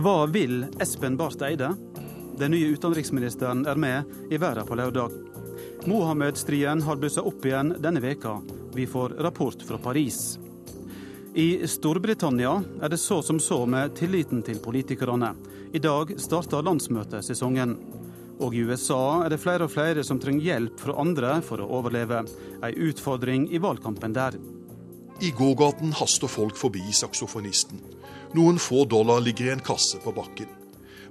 Hva vil Espen Barth Eide? Den nye utenriksministeren er med i Verden på lørdag. Mohammed-striden har blussa opp igjen denne veka. Vi får rapport fra Paris. I Storbritannia er det så som så med tilliten til politikerne. I dag starter landsmøtesesongen. Og i USA er det flere og flere som trenger hjelp fra andre for å overleve. Ei utfordring i valgkampen der. I gågaten haster folk forbi saksofonisten. Noen få dollar ligger i en kasse på bakken.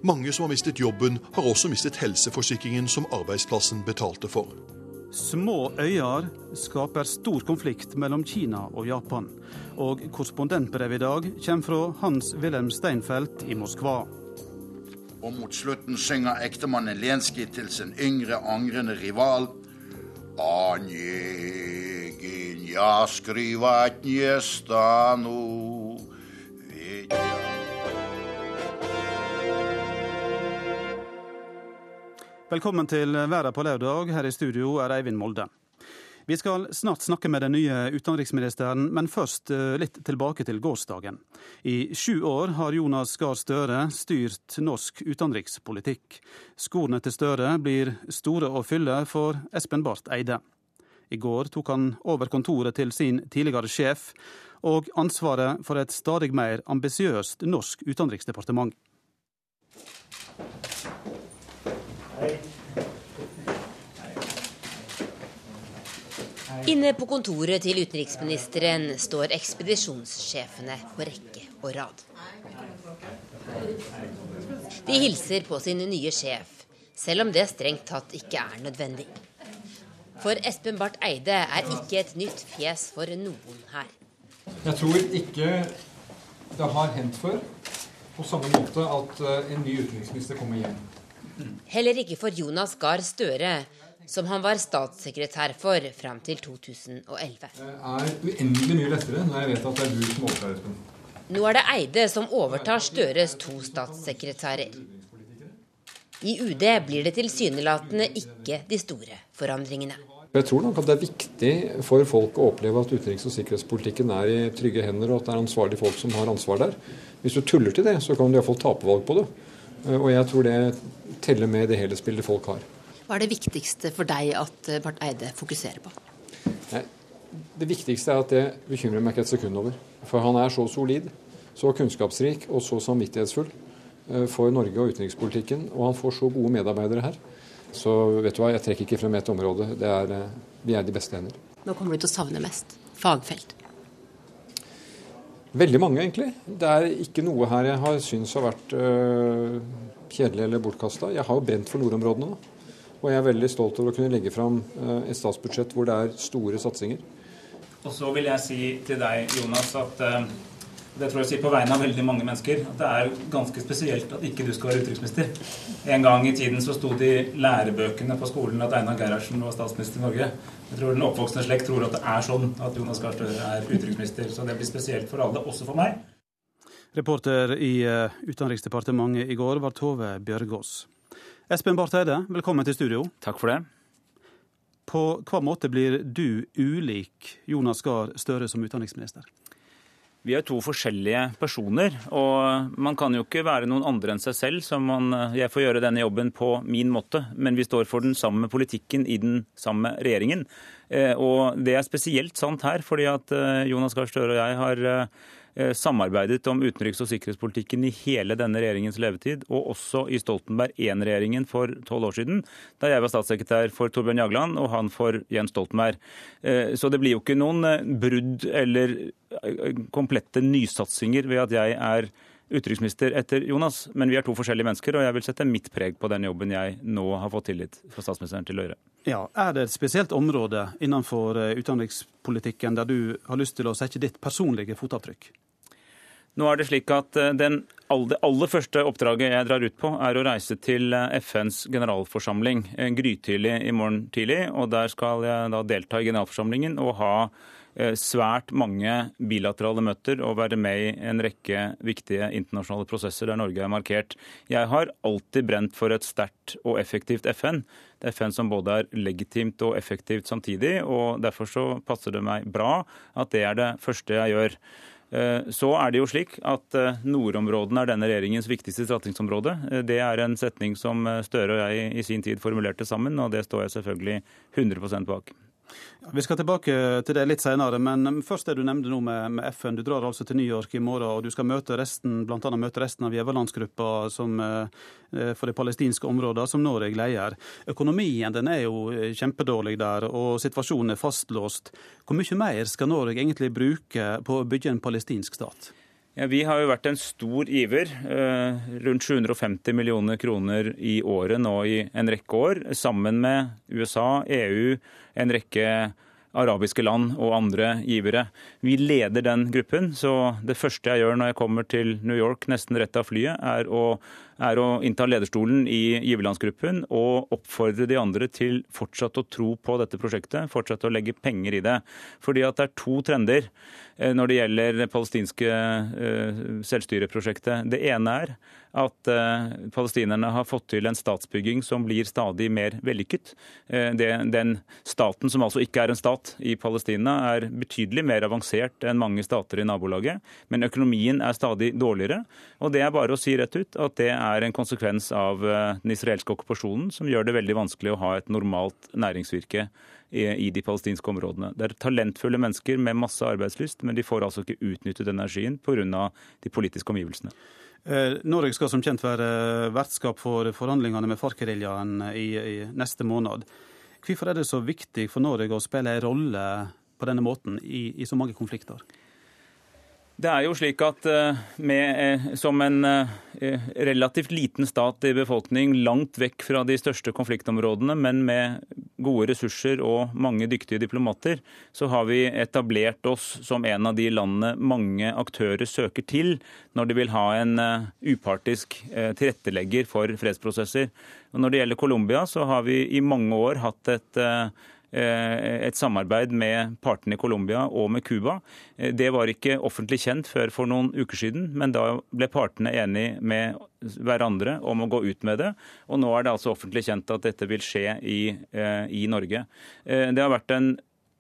Mange som har mistet jobben, har også mistet helseforsikringen som arbeidsplassen betalte for. Små øyer skaper stor konflikt mellom Kina og Japan. Og korrespondentbrevet i dag kommer fra Hans-Wilhelm Steinfeld i Moskva. Og mot slutten synger ektemannen Lenskij til sin yngre, angrende rival. Anjegin, ja, skriva et njestano. Velkommen til Verden på lørdag. Her i studio er Eivind Molde. Vi skal snart snakke med den nye utenriksministeren, men først eh, litt tilbake til gårsdagen. I sju år har Jonas Gahr Støre styrt norsk utenrikspolitikk. Skorene til Støre blir store å fylle for Espen Barth Eide. I går tok han over kontoret til sin tidligere sjef, og ansvaret for et stadig mer ambisiøst norsk utenriksdepartement. Inne på kontoret til utenriksministeren står ekspedisjonssjefene på rekke og rad. De hilser på sin nye sjef, selv om det strengt tatt ikke er nødvendig. For Espen Barth Eide er ikke et nytt fjes for noen her. Jeg tror ikke det har hendt før på samme måte at eh, en ny utenriksminister kommer hjem. Heller ikke for Jonas Gahr Støre, som han var statssekretær for fram til 2011. Det er uendelig mye lettere når jeg vet at det er du som overtar, Espen. Nå er det Eide som overtar Støres to statssekretærer. I UD blir det tilsynelatende ikke de store forandringene. Jeg tror nok at det er viktig for folk å oppleve at utenriks- og sikkerhetspolitikken er i trygge hender, og at det er ansvarlige folk som har ansvar der. Hvis du tuller til det, så kan du iallfall tape valg på det. Og jeg tror det teller med det helhetsbildet folk har. Hva er det viktigste for deg at Barth Eide fokuserer på? Nei, det viktigste er at det bekymrer meg ikke et sekund over. For han er så solid, så kunnskapsrik og så samvittighetsfull for Norge og utenrikspolitikken. Og han får så gode medarbeidere her. Så vet du hva, jeg trekker ikke frem ett område. Er, vi er de beste hender. Nå kommer du til å savne mest? Fagfelt? Veldig mange, egentlig. Det er ikke noe her jeg har syntes har vært øh, kjedelig eller bortkasta. Jeg har jo brent for nordområdene nå. Og jeg er veldig stolt over å kunne legge fram øh, et statsbudsjett hvor det er store satsinger. Og så vil jeg si til deg, Jonas, at øh, det tror jeg sier på vegne av veldig mange mennesker, at det er ganske spesielt at ikke du skal være utenriksminister. En gang i tiden så sto det i lærebøkene på skolen at Einar Gerhardsen var statsminister i Norge. Jeg tror den oppvoksende slekt tror at det er sånn at Jonas Gahr Støre er utenriksminister. Så det blir spesielt for alle, også for meg. Reporter i Utenriksdepartementet i går var Tove Bjørgaas. Espen Barth Eide, velkommen til studio. Takk for det. På hva måte blir du ulik Jonas Gahr Støre som utenriksminister? Vi er to forskjellige personer, og man kan jo ikke være noen andre enn seg selv. Så man, jeg får gjøre denne jobben på min måte, men vi står for den samme politikken i den samme regjeringen. Og det er spesielt sant her, fordi at Jonas Gahr Støre og jeg har samarbeidet om utenriks- og sikkerhetspolitikken i hele denne regjeringens levetid, og også i Stoltenberg I-regjeringen for tolv år siden, da jeg var statssekretær for Torbjørn Jagland og han for Jens Stoltenberg. Så det blir jo ikke noen brudd eller komplette nysatsinger ved at jeg er utenriksminister etter Jonas, men vi er to forskjellige mennesker, og jeg vil sette mitt preg på den jobben jeg nå har fått tillit fra statsministeren til å gjøre. Ja, Er det et spesielt område innenfor utenrikspolitikken der du har lyst til å sette ditt personlige fotavtrykk? Nå er det slik at den, Det aller første oppdraget jeg drar ut på, er å reise til FNs generalforsamling grytidlig i morgen tidlig. og Der skal jeg da delta i generalforsamlingen og ha svært mange bilaterale møter og være med i en rekke viktige internasjonale prosesser der Norge er markert. Jeg har alltid brent for et sterkt og effektivt FN. Det er FN som både er legitimt og effektivt samtidig. og Derfor så passer det meg bra at det er det første jeg gjør. Så er det jo slik at nordområdene er denne regjeringens viktigste satsingsområde. Det er en setning som Støre og jeg i sin tid formulerte sammen, og det står jeg selvfølgelig 100% bak. Vi skal tilbake til det litt senere, men først det du nevnte nå med, med, FN. Du drar altså til New York i morgen, og du skal møte resten, blant annet møte resten av giverlandsgruppa eh, for de palestinske områdene, som Norge leier. Økonomien den er jo eh, kjempedårlig der, og situasjonen er fastlåst. Hvor mye mer skal Norge egentlig bruke på å bygge en palestinsk stat? Ja, vi har jo vært en stor giver. Eh, rundt 750 millioner kroner i året nå i en rekke år. Sammen med USA, EU, en rekke arabiske land og andre givere. Vi leder den gruppen, så det første jeg gjør når jeg kommer til New York nesten rett av flyet, er å er å innta lederstolen i giverlandsgruppen og oppfordre de andre til fortsatt å tro på dette prosjektet, fortsatt å legge penger i det. Fordi at det er to trender eh, når det gjelder det palestinske eh, selvstyreprosjektet. Det ene er at eh, palestinerne har fått til en statsbygging som blir stadig mer vellykket. Den staten, som altså ikke er en stat i Palestina, er betydelig mer avansert enn mange stater i nabolaget. Men økonomien er stadig dårligere. Og det er bare å si rett ut at det er en konsekvens av eh, den israelske okkupasjonen, som gjør det veldig vanskelig å ha et normalt næringsvirke i de palestinske områdene. Det er talentfulle mennesker med masse arbeidslyst, men de får altså ikke utnyttet energien pga. de politiske omgivelsene. Eh, Norge skal som kjent være vertskap for forhandlingene med FARC-geriljaen i, i, neste måned. Hvorfor er det så viktig for Norge å spille en rolle på denne måten i, i så mange konflikter? Det er jo slik at eh, med, eh, som en eh, relativt liten stat i befolkning langt vekk fra de største konfliktområdene, men med gode ressurser og mange dyktige diplomater, så har vi etablert oss som en av de landene mange aktører søker til når de vil ha en upartisk tilrettelegger for fredsprosesser. Og når det gjelder Colombia, så har vi i mange år hatt et et samarbeid med partene i Colombia og med Cuba. Eh, det var ikke offentlig kjent før for noen uker siden, men da ble partene enige med hverandre om å gå ut med det. Og nå er det altså offentlig kjent at dette vil skje i, eh, i Norge. Det har vært en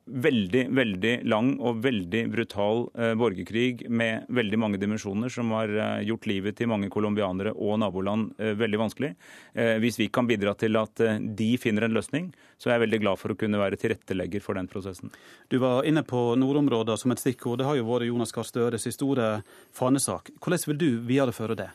veldig veldig lang og veldig brutal eh, borgerkrig med veldig mange dimensjoner, som har eh, gjort livet til mange colombianere og naboland eh, veldig vanskelig. Eh, hvis vi kan bidra til at de finner en løsning, så er jeg veldig glad for å kunne være tilrettelegger for den prosessen. Du var inne på nordområder som et stikkord. Det har jo vært Jonas Gahr Støres store fanesak. Hvordan vil du videreføre det?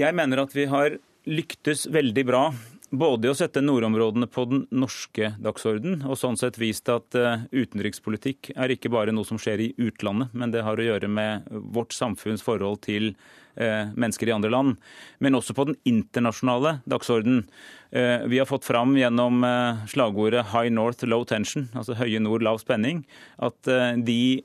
Jeg mener at vi har lyktes veldig bra både å sette nordområdene på den norske dagsorden, og sånn sett vist at eh, utenrikspolitikk er ikke bare noe som skjer i utlandet, men det har å gjøre med vårt samfunns forhold til eh, mennesker i andre land. Men også på den internasjonale dagsorden. Eh, vi har fått fram gjennom slagordet 'High North Low Tension', altså høye nord, lav spenning, at de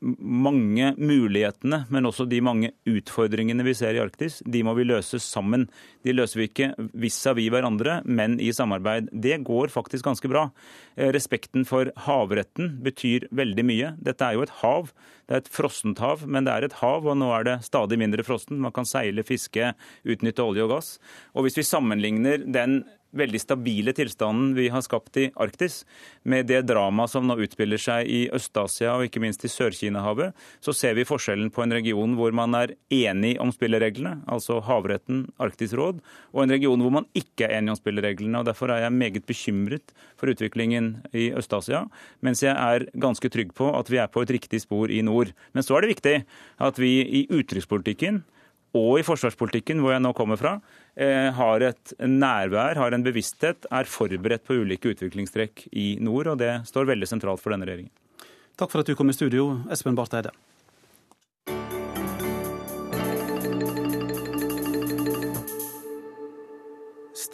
mange mulighetene, men også de mange utfordringene vi ser i Arktis, de må vi løse sammen. De løser vi ikke vis-à-vis hverandre, men i samarbeid. Det går faktisk ganske bra. Eh, respekten for havretten betyr veldig mye. Dette er jo et hav. Det er et frossent hav, men det er et hav, og nå er det stadig mindre frossen. Man kan seile, fiske, utnytte olje og gass. Og hvis vi sammenligner den veldig stabile tilstanden vi har skapt i Arktis, med det dramaet som nå utspiller seg i Øst-Asia og ikke minst i Sør-Kina-havet, så ser vi forskjellen på en region hvor man er enig om spillereglene, altså havretten, Arktisk råd, og en region hvor man ikke er enig om spillereglene. og Derfor er jeg meget bekymret for utviklingen i Øst-Asia, mens jeg er ganske trygg på at vi er på et riktig spor i nord. Men så er det viktig at vi i utenrikspolitikken og i forsvarspolitikken, hvor jeg nå kommer fra, har et nærvær, har en bevissthet, er forberedt på ulike utviklingstrekk i nord. Og det står veldig sentralt for denne regjeringen. Takk for at du kom i studio, Espen Barth Eide.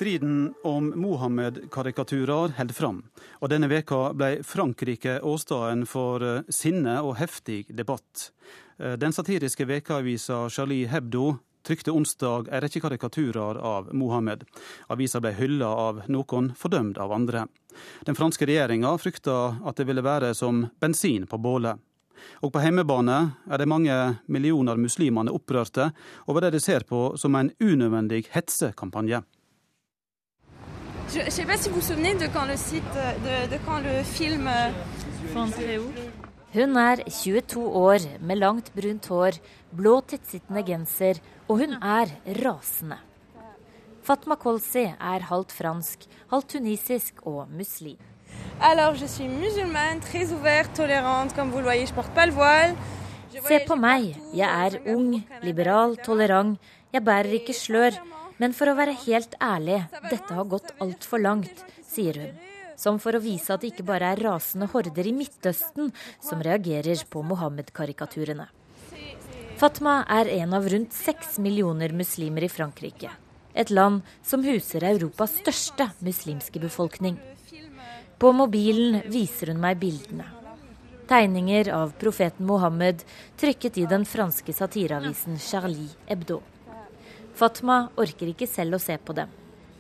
Striden om Mohammed-karikaturer holder fram, og denne veka ble Frankrike åstedet for eh, sinne og heftig debatt. Eh, den satiriske vekaavisa Charlie Hebdo trykte onsdag en rekke karikaturer av Mohammed. Avisa ble hylla av noen, fordømt av andre. Den franske regjeringa frykta at det ville være som bensin på bålet. Og på hjemmebane er de mange millioner muslimene opprørte over det de ser på som en unødvendig hetsekampanje. Je je sais pas si vous vous souvenez de quand le site de, de quand le film Fantréo Hun er 22 år med langt brunt hår, blå tettsittende genser, og hun er rasende. Fatma Kolsi er halvt fransk, halvt tunisisk og muslim. Se på meg, jeg er ung, liberal, tolerant, jeg bærer ikke slør. Men for å være helt ærlig, dette har gått altfor langt, sier hun som for å vise at det ikke bare er rasende horder i Midtøsten som reagerer på Mohammed-karikaturene. Fatma er en av rundt seks millioner muslimer i Frankrike. Et land som huser Europas største muslimske befolkning. På mobilen viser hun meg bildene. Tegninger av profeten Mohammed trykket i den franske satireavisen Charlie Hebdo. Fatma orker ikke selv å se på dem.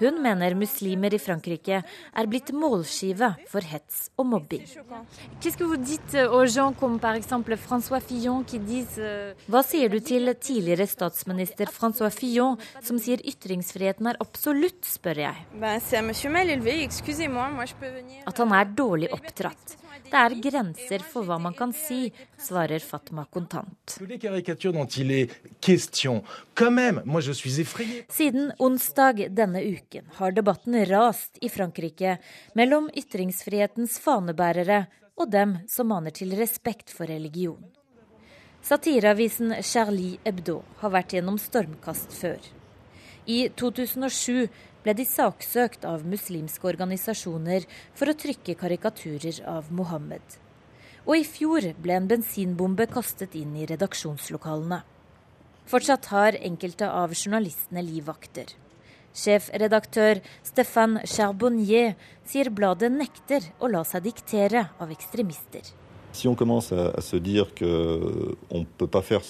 Hun mener muslimer i Frankrike er blitt målskive for hets og mobbing. Hva sier du til tidligere statsminister Francois Fillon, som sier ytringsfriheten er absolutt, spør jeg. At han er dårlig oppdratt. Det er grenser for hva man kan si, svarer Fatma kontant. Siden onsdag denne uken har debatten rast i Frankrike mellom ytringsfrihetens fanebærere og dem som maner til respekt for religion. Satireavisen Charlie Hebdo har vært gjennom stormkast før. I 2007 ble de saksøkt av muslimske organisasjoner for å trykke karikaturer av Mohammed. Og i fjor ble en bensinbombe kastet inn i redaksjonslokalene. Fortsatt har enkelte av journalistene livvakter. Sjefredaktør Stéphane Charbonnier sier bladet nekter å la seg diktere av ekstremister. Si on commence à, à se dire qu'on ne peut pas faire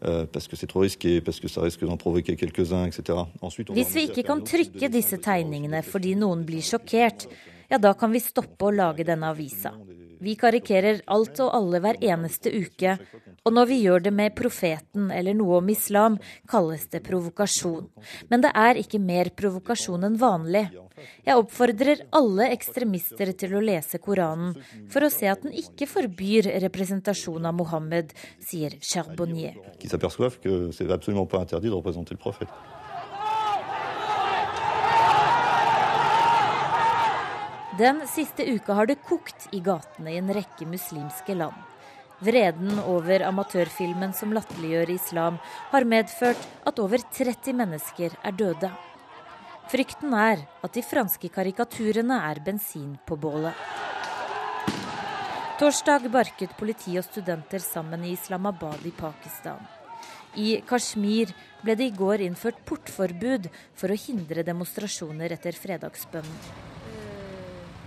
Euh, Hvis vi ikke kan trykke disse tegningene fordi noen blir sjokkert, ja da kan vi stoppe å lage denne avisa. Vi karikerer alt og alle hver eneste uke, og når vi gjør det med profeten eller noe om islam, kalles det provokasjon. Men det er ikke mer provokasjon enn vanlig. Jeg oppfordrer alle ekstremister til å lese Koranen for å se at den ikke forbyr representasjon av Mohammed, sier Charbonnier. Den siste uka har det kokt i gatene i en rekke muslimske land. Vreden over amatørfilmen som latterliggjør islam, har medført at over 30 mennesker er døde. Frykten er at de franske karikaturene er bensin på bålet. Torsdag barket politi og studenter sammen i Islamabad i Pakistan. I Kashmir ble det i går innført portforbud for å hindre demonstrasjoner etter fredagsbønnen.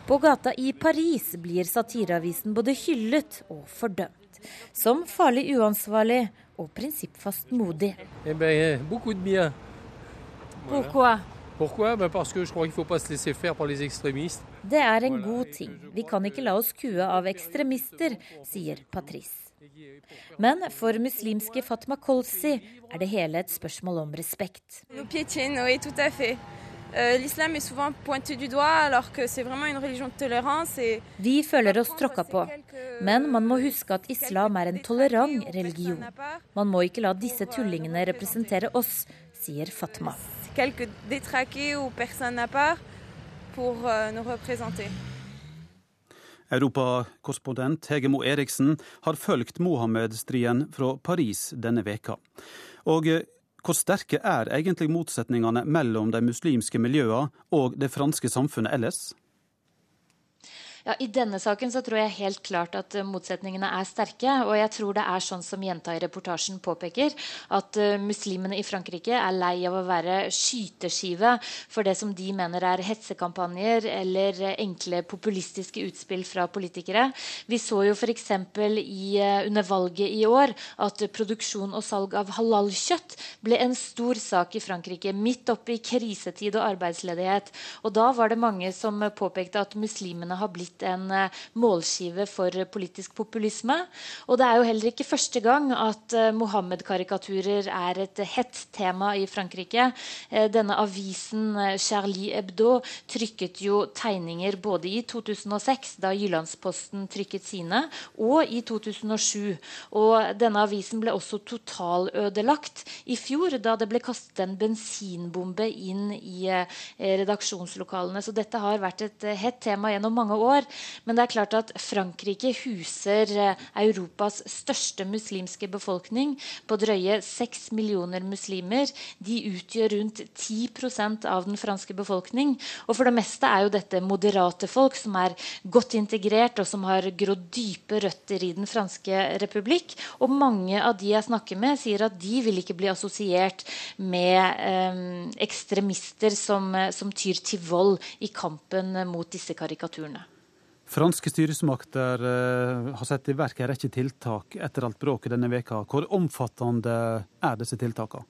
På gata i Paris blir satireavisen både hyllet og fordømt som farlig uansvarlig og prinsippfast modig. Eh ben, beaucoup. Pourquoi? Pourquoi? Ben parce que je crois qu'il faut pas se laisser faire par les extrémistes. Det er en god ting. Vi kan ikke la oss kue av ekstremister, sier Patrice. Men for muslimske Fatma Kolsi er det hele et spørsmål om respekt. Euh, l'islam est souvent pointé du doigt, alors que c'est vraiment une religion de tolérance. Vi føler oss tråkka på, men man må huske at islam er en tolerant religion. Man må ikke la disse tullingene representere oss, sier Fatma. Euh, Europakorrespondent Hege Mo Eriksen har fulgt Mohammed-striden fra Paris denne veka. Og hvor sterke er egentlig motsetningene mellom de muslimske miljøene og det franske samfunnet ellers? Ja, I denne saken så tror jeg helt klart at uh, motsetningene er sterke. Og jeg tror det er sånn som jenta i reportasjen påpeker, at uh, muslimene i Frankrike er lei av å være skyteskive for det som de mener er hetsekampanjer eller uh, enkle populistiske utspill fra politikere. Vi så jo f.eks. under valget i år at produksjon og salg av halalkjøtt ble en stor sak i Frankrike midt oppe i krisetid og arbeidsledighet. Og da var det mange som påpekte at muslimene har blitt blitt en målskive for politisk populisme. Og det er jo heller ikke første gang at Mohammed-karikaturer er et hett tema i Frankrike. Denne avisen Charlie Hebdo trykket jo tegninger både i 2006, da Jyllandsposten trykket sine, og i 2007. Og denne avisen ble også totalødelagt i fjor, da det ble kastet en bensinbombe inn i eh, redaksjonslokalene. Så dette har vært et eh, hett tema gjennom mange år. Men det er klart at Frankrike huser eh, Europas største muslimske befolkning på drøye 6 millioner muslimer. De utgjør rundt 10% av den franske befolkning. Og for det meste er jo dette moderate folk som er godt integrert, og som har grodd dype røtter i den franske republikk. Og mange av de jeg snakker med, sier at de vil ikke bli assosiert med eh, ekstremister som, som tyr til vold i kampen mot disse karikaturene. Franske styresmakter uh, har satt i verk en rekke tiltak etter alt bråket denne veka. Hvor omfattende er disse tiltakene?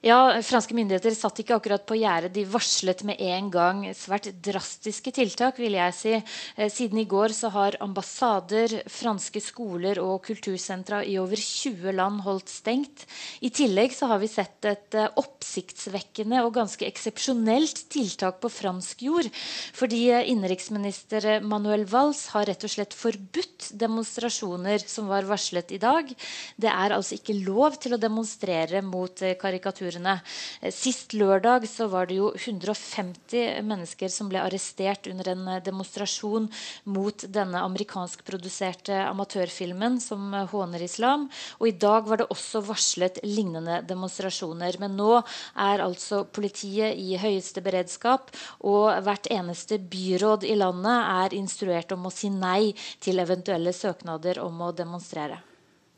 Ja, Franske myndigheter satt ikke akkurat på gjerdet. De varslet med en gang svært drastiske tiltak. vil jeg si. Eh, siden i går så har ambassader, franske skoler og kultursentra i over 20 land holdt stengt. I tillegg så har vi sett et eh, oppsiktsvekkende og ganske eksepsjonelt tiltak på fransk jord. Fordi eh, innenriksminister Manuel Valls har rett og slett forbudt demonstrasjoner som var varslet i dag. Det er altså ikke lov til å demonstrere mot karikatur diktaturene. Eh, sist lørdag så var det jo 150 mennesker som ble arrestert under en eh, demonstrasjon mot denne amerikanskproduserte amatørfilmen som eh, håner islam. Og i dag var det også varslet lignende demonstrasjoner. Men nå er altså politiet i høyeste beredskap, og hvert eneste byråd i landet er instruert om å si nei til eventuelle søknader om å demonstrere.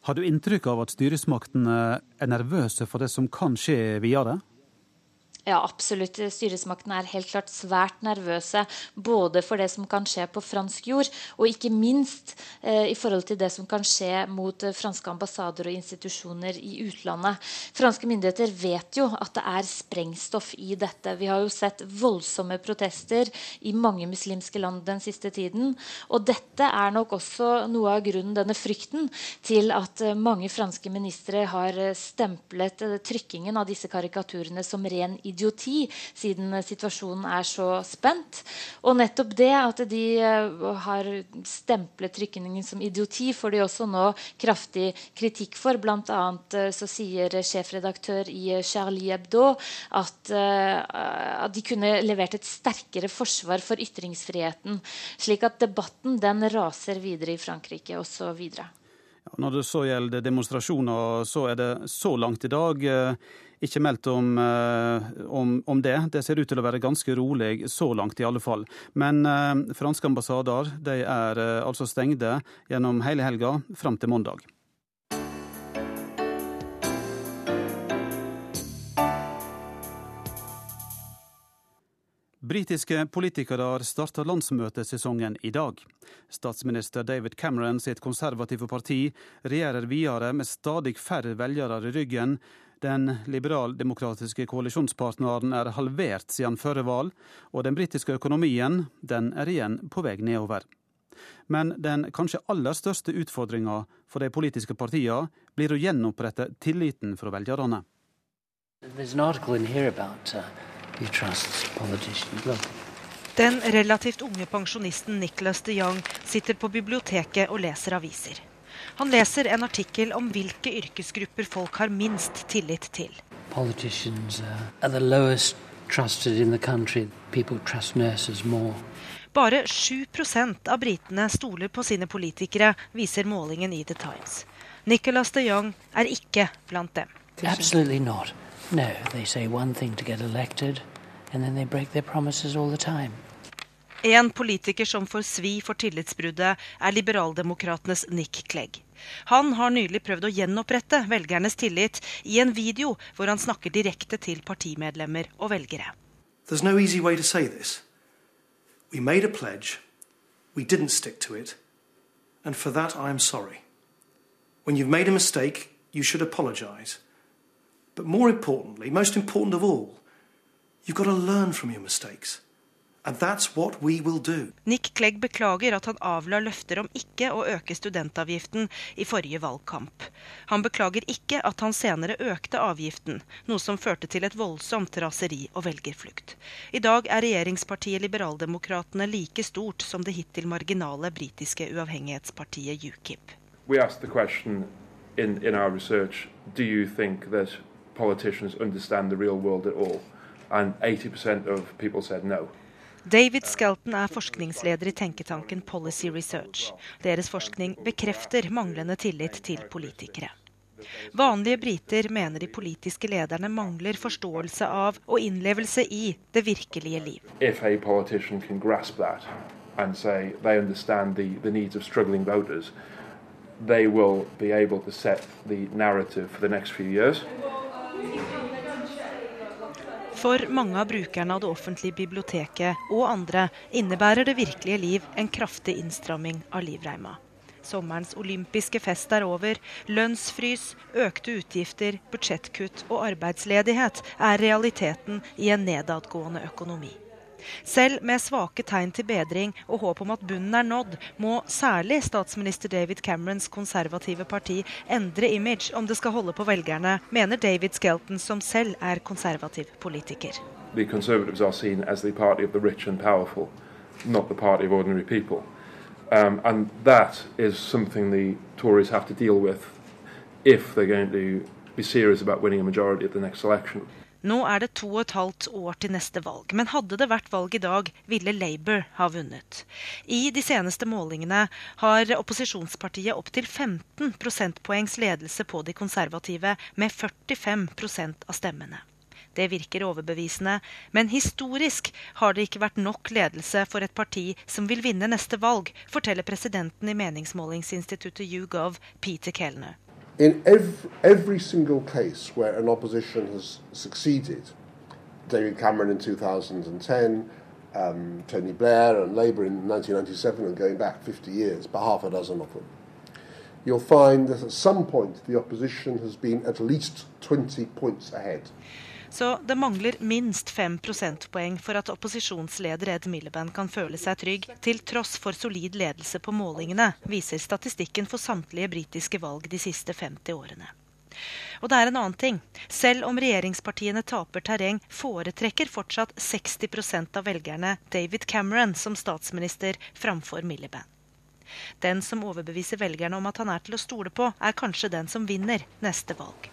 Har du inntrykk av at styresmaktene er nervøse for det som kan skje videre? Ja, absolutt. Styresmaktene er helt klart svært nervøse både for det som kan skje på fransk jord, og ikke minst eh, i forhold til det som kan skje mot eh, franske ambassader og institusjoner i utlandet. Franske myndigheter vet jo at det er sprengstoff i dette. Vi har jo sett voldsomme protester i mange muslimske land den siste tiden. Og dette er nok også noe av grunnen, denne frykten, til at eh, mange franske ministre har eh, stemplet eh, trykkingen av disse karikaturene som ren ideologi idioti, siden situasjonen er så spent. Og nettopp det at de eh, har stemplet trykningen som idioti, får de også nå kraftig kritikk for. Blant annet eh, så sier sjefredaktør i Charlie Hebdo at, eh, at de kunne levert et sterkere forsvar for ytringsfriheten. Slik at debatten den raser videre i Frankrike osv. Ja, når det så gjelder demonstrasjoner, så er det så langt i dag ikke meldt om, eh, om, om, det. Det ser ut til å være ganske rolig så langt, i alle fall. Men eh, franske ambassader de er eh, altså stengte gjennom hele helga fram til mandag. Britiske politikere starter landsmøtesesongen i dag. Statsminister David Cameron sitt konservative parti regjerer videre med stadig færre velgere i ryggen, den liberaldemokratiske koalisjonspartneren er halvert siden førre valg, og den britiske økonomien den er igjen på vei nedover. Men den kanskje aller største utfordringa for de politiske partiene blir å gjenopprette tilliten fra velgerne. Uh, den relativt unge pensjonisten Nicholas de Young sitter på biblioteket og leser aviser. Han leser en artikkel om hvilke yrkesgrupper folk har minst tillit til. Uh, Bare 7% av britene stoler på sine politikere, viser målingen i The Times. Nicholas de Jong er ikke blant dem. Absolutely not. No, they say one thing to get elected, and then they break their promises all the time. En politiker som får svi for tillitsbruddet, er liberaldemokratenes Nick Clegg. Han har nylig prøvd å gjenopprette velgernes tillit i en video hvor han snakker direkte til partimedlemmer og velgere. There's no easy way to say this. We made a pledge. We didn't stick to it. And for that I am sorry. When you've made a mistake, you should apologize. But more importantly, most important of all, you've got to learn from your mistakes Nick Clegg beklager at han avla løfter om ikke å øke studentavgiften i forrige valgkamp. Han beklager ikke at han senere økte avgiften, noe som førte til et voldsomt raseri og velgerflukt. I dag er regjeringspartiet Liberaldemokratene like stort som det hittil marginale britiske uavhengighetspartiet UKIP. We asked the question in, in our research, do you think that politicians understand the real world at all? And 80% of people said no. David Skelton er forskningsleder i tenketanken Policy Research. Deres forskning bekrefter manglende tillit til politikere. Vanlige briter mener de politiske lederne mangler forståelse av og innlevelse i det virkelige liv. They will be able to set the narrative for the next few years. For mange av brukerne av det offentlige biblioteket og andre innebærer det virkelige liv en kraftig innstramming av livreima. Sommerens olympiske fest er over. Lønnsfrys, økte utgifter, budsjettkutt og arbeidsledighet er realiteten i en nedadgående økonomi. Selv med svake tegn til bedring og håp om at bunnen er nådd, må særlig statsminister David Camerons konservative parti endre image om det skal holde på velgerne, mener David Skelton, som selv er konservativ politiker. The Conservatives are seen as the party of the rich and powerful, not the party of ordinary people. Um, and that is something the Tories have to deal with if they're going to be serious about winning a majority at the next election. Nå er det to og et halvt år til neste valg, men hadde det vært valg i dag, ville Labour ha vunnet. I de seneste målingene har opposisjonspartiet opptil 15 prosentpoengs ledelse på de konservative, med 45% av stemmene. Det virker overbevisende, men historisk har det ikke vært nok ledelse for et parti som vil vinne neste valg, forteller presidenten i meningsmålingsinstituttet YouGov, Peter Kellner. In every, every single case where an opposition has succeeded, David Cameron in 2010, um, Tony Blair and Labour in 1997, and going back 50 years, but half a dozen of them, you'll find that at some point the opposition has been at least 20 points ahead. Så det mangler minst fem prosentpoeng for at opposisjonsleder Ed Miliband kan føle seg trygg, til tross for solid ledelse på målingene, viser statistikken for samtlige britiske valg de siste 50 årene. Og det er en annen ting. Selv om regjeringspartiene taper terreng, foretrekker fortsatt 60% av velgerne David Cameron som statsminister framfor Miliband. Den som overbeviser velgerne om at han er til å stole på, er kanskje den som vinner neste valg.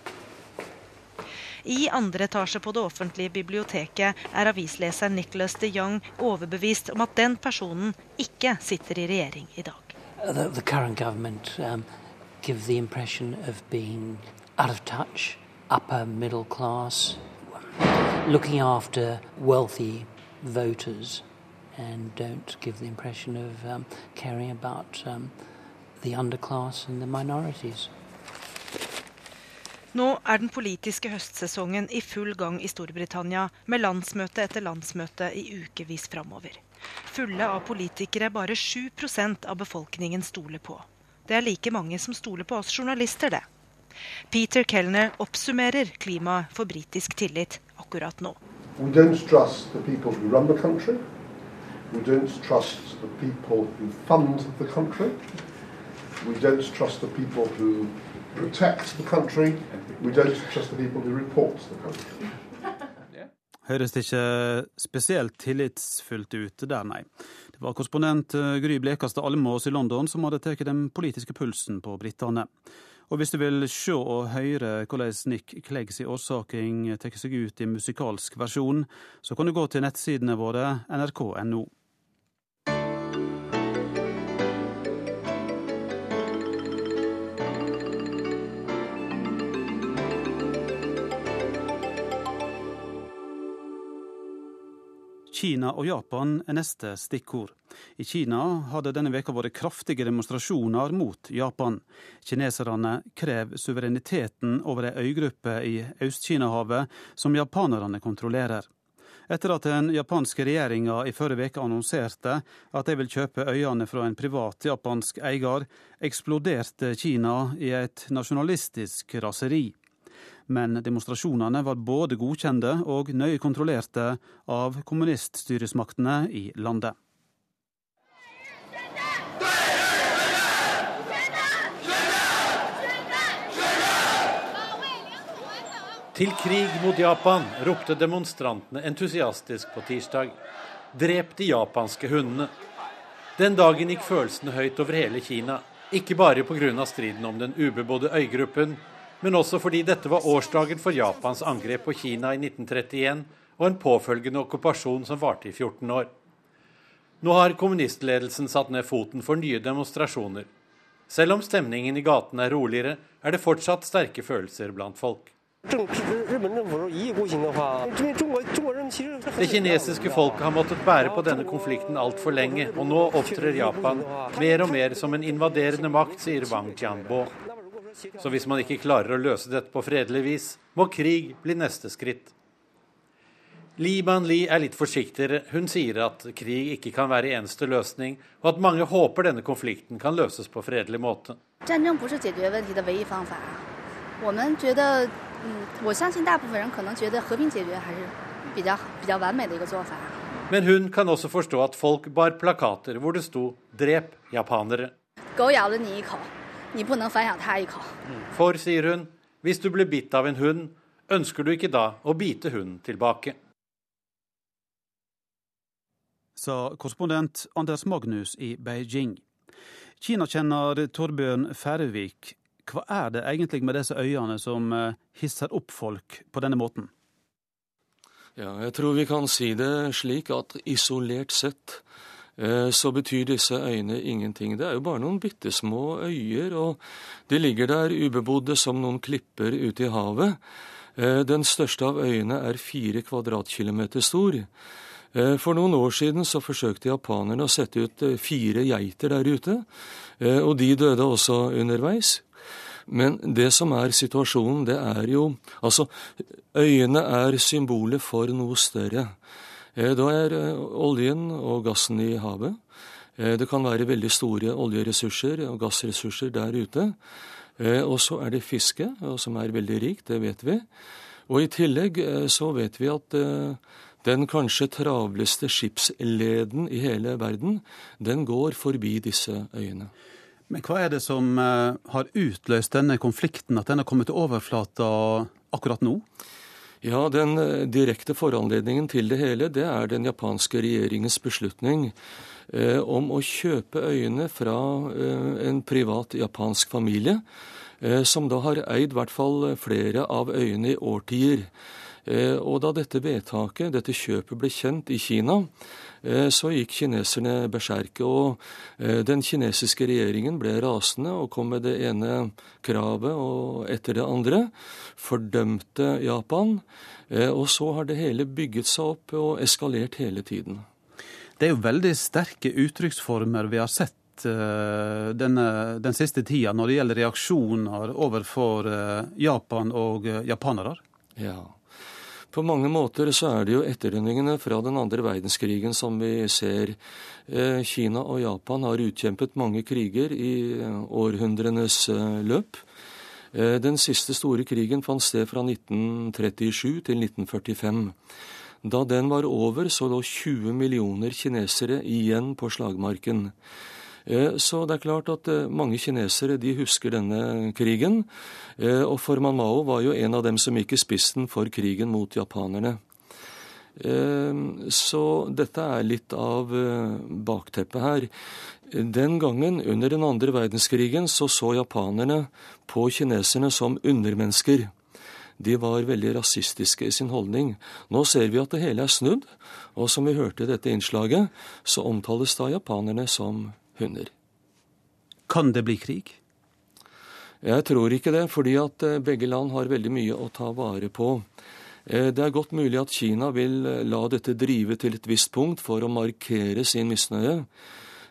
I andre etasje på det offentlige biblioteket er avisleseren Nicholas de Young overbevist om at den personen ikke sitter i regjering i dag. The, the current government um, give the impression of being out of touch, upper middle class, looking after wealthy voters, and don't give the impression of um, caring about um, the underclass and the minorities. Nå er den politiske høstsesongen i full gang i Storbritannia, med landsmøte etter landsmøte i ukevis framover. Fulle av politikere bare 7% av befolkningen stoler på. Det er like mange som stoler på oss journalister, det. Peter Kellner oppsummerer klimaet for britisk tillit akkurat nå. We don't trust the people who run the country. We don't trust the people who fund the country. We don't trust the protect the country. We don't trust the people who report the country. Høres det ikke spesielt tillitsfullt ut der, nei. Det var korrespondent eh, Gry Blekastad Almås i London som hadde tatt den politiske pulsen på britene. Og hvis du vil se og høre hvordan Nick Cleggs årsaking tar seg ut i musikalsk versjon, så kan du gå til nettsidene våre nrk.no. Kina og Japan er neste stikkord. I Kina har det denne veka vært kraftige demonstrasjoner mot Japan. Kineserne krever suvereniteten over ei øygruppe i Øst-Kina-havet som japanerne kontrollerer. Etter at den japanske regjeringa i forrige uke annonserte at de vil kjøpe øyene fra en privat japansk eier, eksploderte Kina i et nasjonalistisk raseri. Men demonstrasjonene var både godkjente og nøye kontrollerte av kommuniststyresmaktene i landet. Til krig mot Japan ropte demonstrantene entusiastisk på tirsdag. Drep de japanske hundene. Den dagen gikk følelsene høyt over hele Kina. Ikke bare pga. striden om den ubebodde øygruppen, men også fordi dette var årsdagen for Japans angrep på Kina i 1931 og en påfølgende okkupasjon som varte i 14 år. Nå har kommunistledelsen satt ned foten for nye demonstrasjoner. Selv om stemningen i gatene er roligere, er det fortsatt sterke følelser blant folk. Det kinesiske folket har måttet bære på denne konflikten altfor lenge, og nå opptrer Japan mer og mer som en invaderende makt, sier Wang Tianbo. Så hvis man ikke klarer å løse dette på fredelig vis, må krig bli neste skritt. Li Ban-li er litt forsiktigere. Hun sier at krig ikke kan være eneste løsning, og at mange håper denne konflikten kan løses på fredelig måte. 我们觉得，嗯，我相信大部分人可能觉得和平解决 还是比较比较完美的一个做法。Men hun kan også forstå at folk bar plakater hvor det sto 'drep japanere'. For, sier hun, hvis du blir bitt av en hund, ønsker du ikke da å bite hunden tilbake. Sa korrespondent Anders Magnus i Beijing. Kinakjenner Torbjørn Færøvik hva er det egentlig med disse øyene som eh, hisser opp folk på denne måten? Ja, jeg tror vi kan si det slik at isolert sett eh, så betyr disse øyene ingenting. Det er jo bare noen bitte små øyer, og de ligger der ubebodde som noen klipper ute i havet. Eh, den største av øyene er fire kvadratkilometer stor. For noen år siden så forsøkte japanerne å sette ut fire geiter der ute, og de døde også underveis. Men det som er situasjonen, det er jo Altså, øyene er symbolet for noe større. Eh, da er eh, oljen og gassen i havet. Eh, det kan være veldig store oljeressurser og gassressurser der ute. Og så er det fiske, som er veldig rikt, det vet vi. Og i tillegg så vet vi at den kanskje travleste skipsleden i hele verden, den går forbi disse øyene. Men hva er det som har utløst denne konflikten, at den har kommet til overflata akkurat nå? Ja, Den eh, direkte foranledningen til det hele, det er den japanske regjeringens beslutning eh, om å kjøpe øyene fra eh, en privat japansk familie, eh, som da har eid i hvert fall flere av øyene i årtier. Eh, og da dette vedtaket, dette kjøpet, ble kjent i Kina, så gikk kineserne berserke. Og eh, den kinesiske regjeringen ble rasende og kom med det ene kravet og etter det andre. Fordømte Japan. Eh, og så har det hele bygget seg opp og eskalert hele tiden. Det er jo veldig sterke uttrykksformer vi har sett denne, den siste tida når det gjelder reaksjoner overfor Japan og japanere. Ja. På mange måter så er det jo etterdønningene fra den andre verdenskrigen som vi ser. Eh, Kina og Japan har utkjempet mange kriger i eh, århundrenes eh, løp. Den siste store krigen fant sted fra 1937 til 1945. Da den var over, så lå 20 millioner kinesere igjen på slagmarken. Eh, så det er klart at eh, mange kinesere de husker denne krigen. Eh, og Forman Mao var jo en av dem som gikk i spissen for krigen mot japanerne. Så dette er litt av bakteppet her. Den gangen, under den andre verdenskrigen, så så japanerne på kineserne som undermennesker. De var veldig rasistiske i sin holdning. Nå ser vi at det hele er snudd, og som vi hørte i dette innslaget, så omtales da japanerne som hunder. Kan det bli krig? Jeg tror ikke det, fordi at eh, begge land har veldig mye å ta vare på. Eh, det er godt mulig at Kina vil eh, la dette drive til et visst punkt for å markere sin misnøye.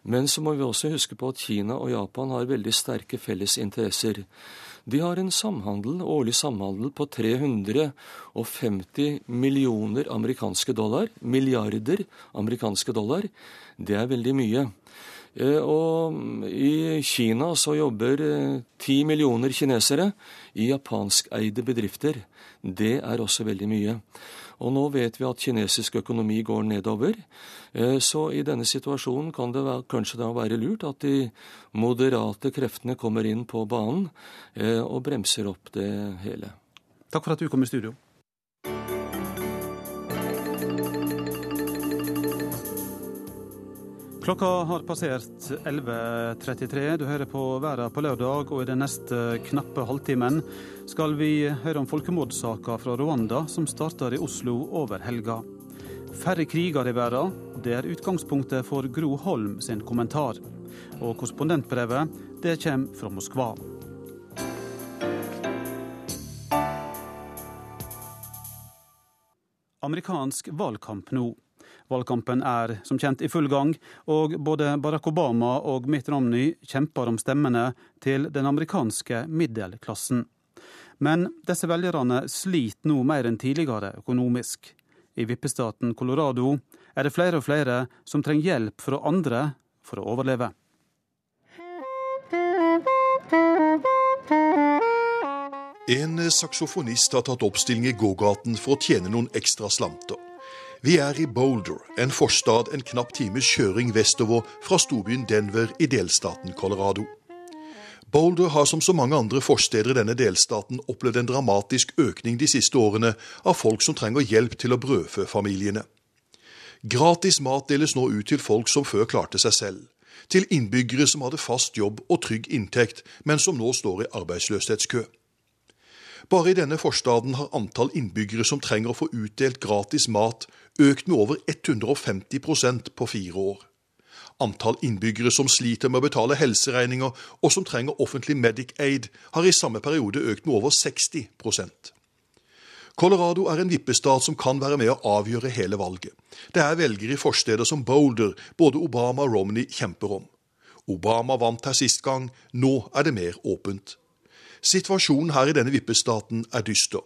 Men så må vi også huske på at Kina og Japan har veldig sterke felles interesser. De har en samhandel, årlig samhandel på 350 millioner amerikanske dollar. Milliarder amerikanske dollar. Det er veldig mye. Og i Kina så jobber ti millioner kinesere i japanskeide bedrifter. Det er også veldig mye. Og nå vet vi at kinesisk økonomi går nedover. Eh, så i denne situasjonen kan det kanskje da være lurt at de moderate kreftene kommer inn på banen eh, og bremser opp det hele. Takk for at du kom i studio. Klokka har passert 11.33. Du hører på Verden på lørdag, og i den neste knappe halvtimen skal vi høre om folkemordsaka fra Rwanda som starter i Oslo over helga. Færre kriger i verden, det er utgangspunktet for Gro Holm sin kommentar. Og korrespondentbrevet, det kommer fra Moskva. Amerikansk valgkamp nå. Valgkampen er som kjent i full gang, og både Barack Obama og Mitt Romney kjemper om stemmene til den amerikanske middelklassen. Men disse velgerne sliter nå mer enn tidligere økonomisk. I vippestaten Colorado er det flere og flere som trenger hjelp fra andre for å overleve. En saksofonist har tatt oppstilling i gågaten for å tjene noen ekstra slanter. Vi er i Boulder, en forstad en knapp times kjøring vestover fra storbyen Denver i delstaten Colorado. Boulder har som så mange andre forsteder i denne delstaten opplevd en dramatisk økning de siste årene av folk som trenger hjelp til å brødfø familiene. Gratis mat deles nå ut til folk som før klarte seg selv. Til innbyggere som hadde fast jobb og trygg inntekt, men som nå står i arbeidsløshetskø. Bare i denne forstaden har antall innbyggere som trenger å få utdelt gratis mat, økt med over 150% på fire år. Antall innbyggere som sliter med å betale helseregninger og som trenger offentlig Medic-aid, har i samme periode økt med over 60% Colorado er en vippestat som kan være med å avgjøre hele valget. Det er velgere i forsteder som Boulder både Obama og Romney kjemper om. Obama vant her sist gang, nå er det mer åpent. Situasjonen her i denne vippestaten er dyster.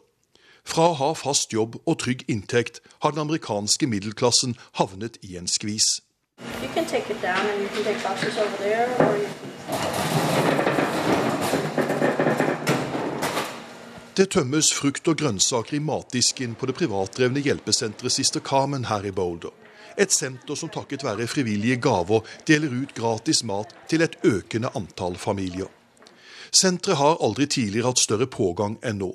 Fra å ha fast jobb og trygg inntekt har den amerikanske middelklassen havnet i en skvis. Det tømmes frukt og grønnsaker i matdisken på det privatdrevne hjelpesenteret Sister Carmen her i Boulder. Et senter som takket være frivillige gaver deler ut gratis mat til et økende antall familier. Senteret har aldri tidligere hatt større pågang enn nå.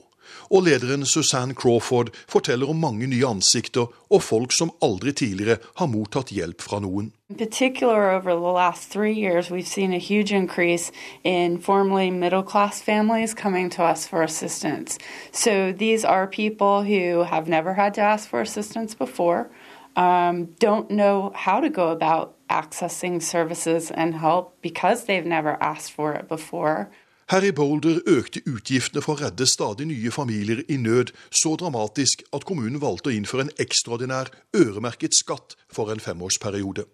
Og lederen Suzanne Crawford forteller om mange nye ansikter og folk som aldri tidligere har mottatt hjelp fra noen. In particular, over the last three years, we've seen a huge increase in formerly middle class families coming to us for assistance. So these are people who have never had to ask for assistance before, um, don't know how to go about accessing services and help because they've never asked for it before. Her i Boulder økte utgiftene for å redde stadig nye familier i nød så dramatisk at kommunen valgte å innføre en ekstraordinær øremerket skatt for en femårsperiode.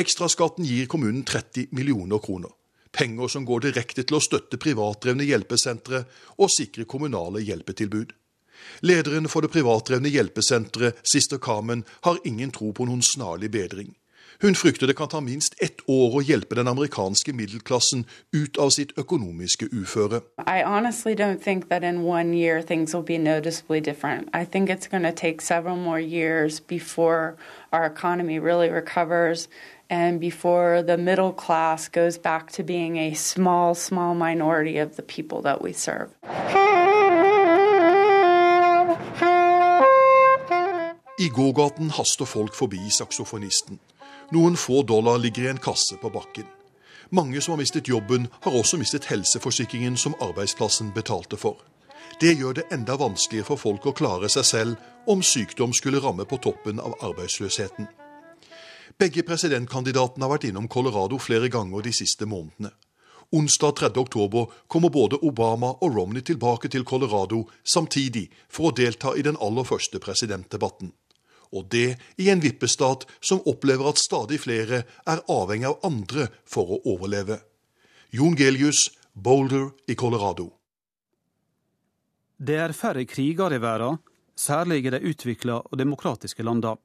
Ekstraskatten gir kommunen 30 millioner kroner. Penger som går direkte til å støtte privatdrevne hjelpesentre og sikre kommunale hjelpetilbud. Lederen for det privatdrevne hjelpesenteret, Sister Carmen, har ingen tro på noen snarlig bedring. Hun frykter det kan ta minst ett år å hjelpe den amerikanske middelklassen ut av sitt økonomiske uføre. I honestly don't think that in one year things will be noticeably different. I think it's going to take several more years before our economy really recovers and before the middle class goes back to being a small, small minority of the people that we serve. I gågaten haster folk forbi saksofonisten. Noen få dollar ligger i en kasse på bakken. Mange som har mistet jobben, har også mistet helseforsikringen som arbeidsplassen betalte for. Det gjør det enda vanskeligere for folk å klare seg selv om sykdom skulle ramme på toppen av arbeidsløsheten. Begge presidentkandidatene har vært innom Colorado flere ganger de siste månedene. Onsdag 3. oktober kommer både Obama og Romney tilbake til Colorado samtidig for å delta i den aller første presidentdebatten og det i en vippestat som opplever at stadig flere er avhengig av andre for å overleve. Jon Gelius, Boulder i Colorado. Det er færre kriger i verden, særlig i de utvikla og demokratiske landene.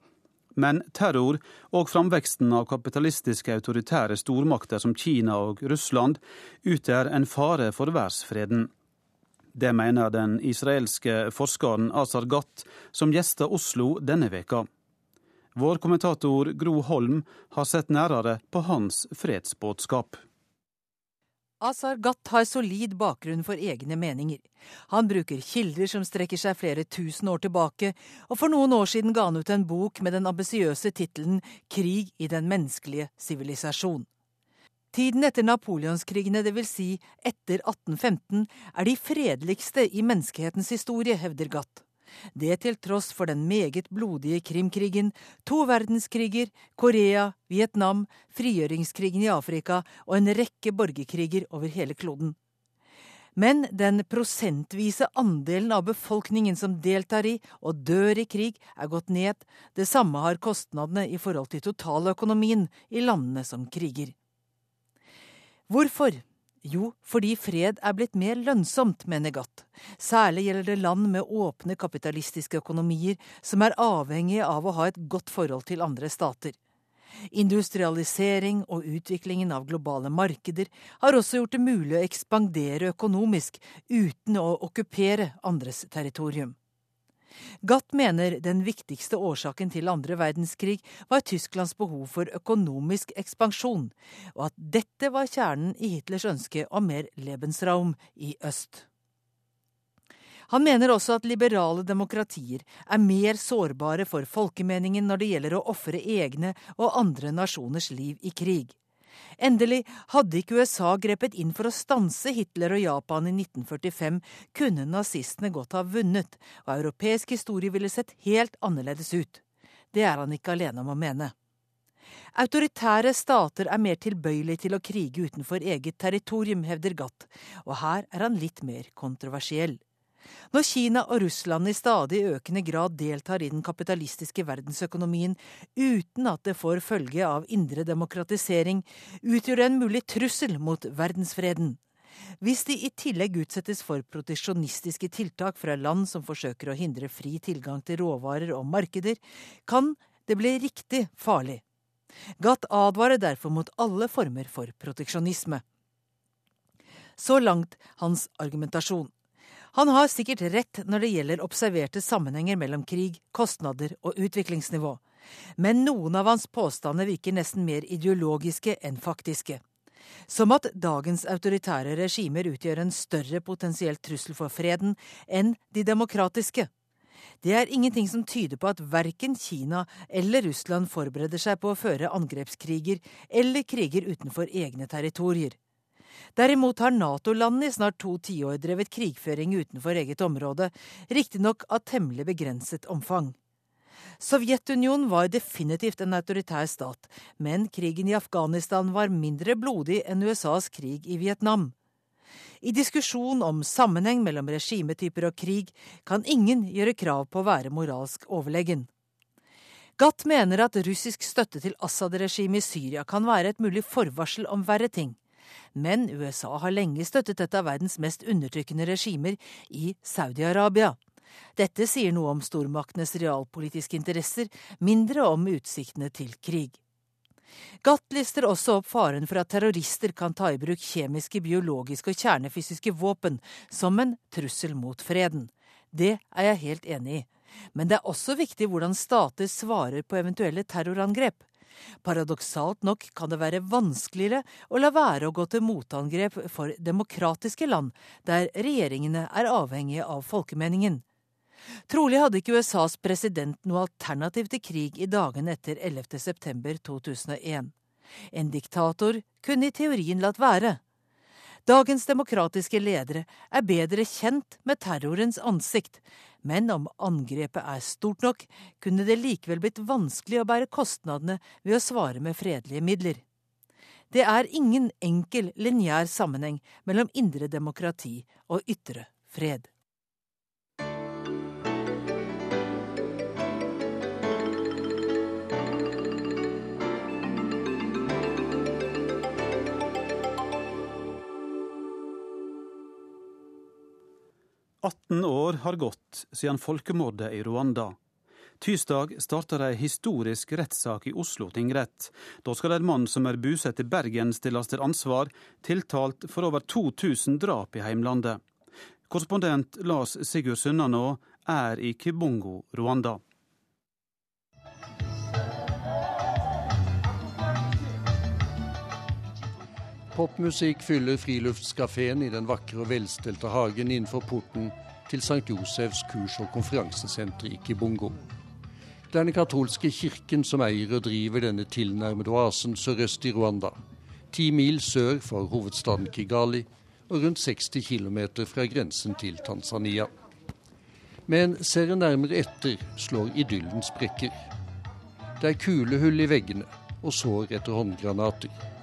Men terror og framveksten av kapitalistiske autoritære stormakter som Kina og Russland utgjør en fare for verdensfreden. Det mener den israelske forskeren Azar Gatt, som gjester Oslo denne veka. Vår kommentator Gro Holm har sett nærere på hans fredsbåtskap. Azar Gatt har solid bakgrunn for egne meninger. Han bruker kilder som strekker seg flere tusen år tilbake, og for noen år siden ga han ut en bok med den ambisiøse tittelen Krig i den menneskelige sivilisasjon. Tiden etter napoleonskrigene, dvs. Si etter 1815, er de fredeligste i menneskehetens historie, hevder Gatt. Det til tross for den meget blodige Krimkrigen, to verdenskriger, Korea, Vietnam, frigjøringskrigen i Afrika og en rekke borgerkriger over hele kloden. Men den prosentvise andelen av befolkningen som deltar i og dør i krig, er gått ned. Det samme har kostnadene i forhold til totaløkonomien i landene som kriger. Hvorfor? Jo, fordi fred er blitt mer lønnsomt, mener Gatt. Særlig gjelder det land med åpne kapitalistiske økonomier som er avhengige av å ha et godt forhold til andre stater. Industrialisering og utviklingen av globale markeder har også gjort det mulig å ekspandere økonomisk uten å okkupere andres territorium. Gatt mener den viktigste årsaken til andre verdenskrig var Tysklands behov for økonomisk ekspansjon, og at dette var kjernen i Hitlers ønske om mer Lebensraum i øst. Han mener også at liberale demokratier er mer sårbare for folkemeningen når det gjelder å ofre egne og andre nasjoners liv i krig. Endelig, hadde ikke USA grepet inn for å stanse Hitler og Japan i 1945, kunne nazistene godt ha vunnet, og europeisk historie ville sett helt annerledes ut. Det er han ikke alene om å mene. Autoritære stater er mer tilbøyelige til å krige utenfor eget territorium, hevder Gatt, og her er han litt mer kontroversiell. Når Kina og Russland i stadig økende grad deltar i den kapitalistiske verdensøkonomien uten at det får følge av indre demokratisering, utgjør det en mulig trussel mot verdensfreden. Hvis de i tillegg utsettes for proteksjonistiske tiltak fra land som forsøker å hindre fri tilgang til råvarer og markeder, kan det bli riktig farlig. Gatt advarer derfor mot alle former for proteksjonisme. Så langt hans argumentasjon. Han har sikkert rett når det gjelder observerte sammenhenger mellom krig, kostnader og utviklingsnivå. Men noen av hans påstander virker nesten mer ideologiske enn faktiske. Som at dagens autoritære regimer utgjør en større potensiell trussel for freden enn de demokratiske. Det er ingenting som tyder på at verken Kina eller Russland forbereder seg på å føre angrepskriger eller kriger utenfor egne territorier. Derimot har Nato-landene i snart to tiår drevet krigføring utenfor eget område, riktignok av temmelig begrenset omfang. Sovjetunionen var definitivt en autoritær stat, men krigen i Afghanistan var mindre blodig enn USAs krig i Vietnam. I diskusjon om sammenheng mellom regimetyper og krig kan ingen gjøre krav på å være moralsk overlegen. Gatt mener at russisk støtte til Assad-regimet i Syria kan være et mulig forvarsel om verre ting men USA har lenge støttet et av verdens mest undertrykkende regimer i Saudi-Arabia. Dette sier noe om stormaktenes realpolitiske interesser, mindre om utsiktene til krig. Gatt lister også opp faren for at terrorister kan ta i bruk kjemiske, biologiske og kjernefysiske våpen som en trussel mot freden. Det er jeg helt enig i. Men det er også viktig hvordan stater svarer på eventuelle terrorangrep. Paradoksalt nok kan det være vanskeligere å la være å gå til motangrep for demokratiske land, der regjeringene er avhengige av folkemeningen. Trolig hadde ikke USAs president noe alternativ til krig i dagene etter 11. september 2001. En diktator kunne i teorien latt være. Dagens demokratiske ledere er bedre kjent med terrorens ansikt, men om angrepet er stort nok, kunne det likevel blitt vanskelig å bære kostnadene ved å svare med fredelige midler. Det er ingen enkel, lineær sammenheng mellom indre demokrati og ytre fred. 18 år har gått siden folkemordet i Rwanda. Tirsdag starter ei historisk rettssak i Oslo tingrett. Da skal en mann som er bosatt i Bergen stilles til ansvar, tiltalt for over 2000 drap i heimlandet. Korrespondent Lars Sigurd Sunnanå er i Kibongo, Rwanda. Popmusikk fyller friluftskafeen i den vakre og velstelte hagen innenfor porten til St. Josefs kurs- og konferansesenter i Kibongo. Det er den katolske kirken som eier og driver denne tilnærmede oasen sørøst i Rwanda. Ti mil sør for hovedstaden Kigali og rundt 60 km fra grensen til Tanzania. Men ser en nærmere etter, slår idyllen sprekker. Det er kulehull i veggene og sår etter håndgranater.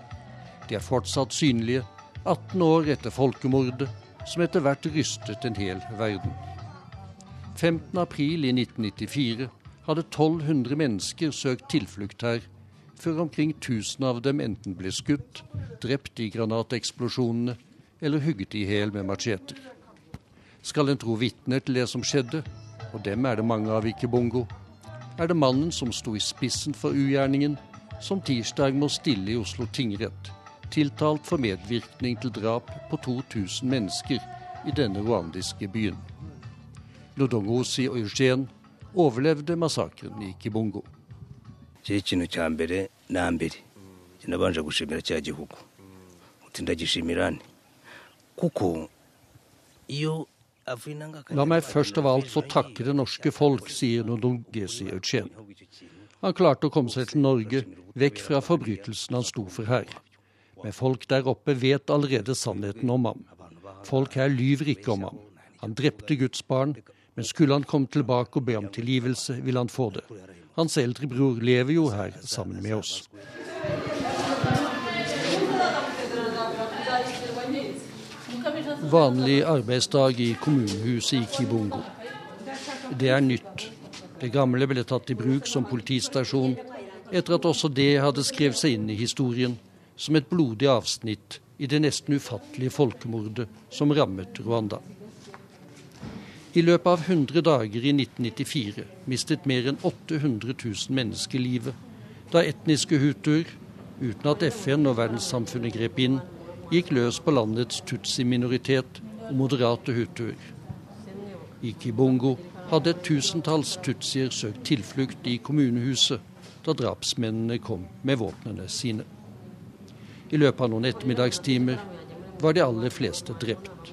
De er fortsatt synlige 18 år etter folkemordet, som etter hvert rystet en hel verden. 15. april i 1994 hadde 1200 mennesker søkt tilflukt her, før omkring 1000 av dem enten ble skutt, drept i granateksplosjonene eller hugget i hjel med macheter. Skal en tro vitner til det som skjedde, og dem er det mange av ikke bongo, er det mannen som sto i spissen for ugjerningen, som tirsdag må stille i Oslo tingrett tiltalt for medvirkning til drap på 2000 mennesker i denne rwandiske byen. Lodongosi og Eugen overlevde massakren i Kibungo. ikintu cya mbere na mbere kinabanje gushimira cya gihugu uti ndagishimirane kuko iyo La meg først av alt få takke det norske folk, sier Nodongesi Eugen. Han klarte å komme seg til Norge, vekk fra forbrytelsen han sto for her. Men folk der oppe vet allerede sannheten om ham. Folk her lyver ikke om ham. Han drepte Guds barn, men skulle han komme tilbake og be om tilgivelse, vil han få det. Hans eldre bror lever jo her sammen med oss. Vanlig arbeidsdag i kommunehuset i Kibungo. Det er nytt. Det gamle ble tatt i bruk som politistasjon etter at også det hadde skrevet seg inn i historien som et blodig avsnitt i det nesten ufattelige folkemordet som rammet Rwanda. I løpet av 100 dager i 1994 mistet mer enn 800 000 mennesker livet da etniske hutuer, uten at FN og verdenssamfunnet grep inn, gikk løs på landets tutsi-minoritet og moderate hutuer. I Kibongo hadde et tusentalls tutsier søkt tilflukt i kommunehuset da drapsmennene kom med våpnene sine. I løpet av noen ettermiddagstimer var de aller fleste drept.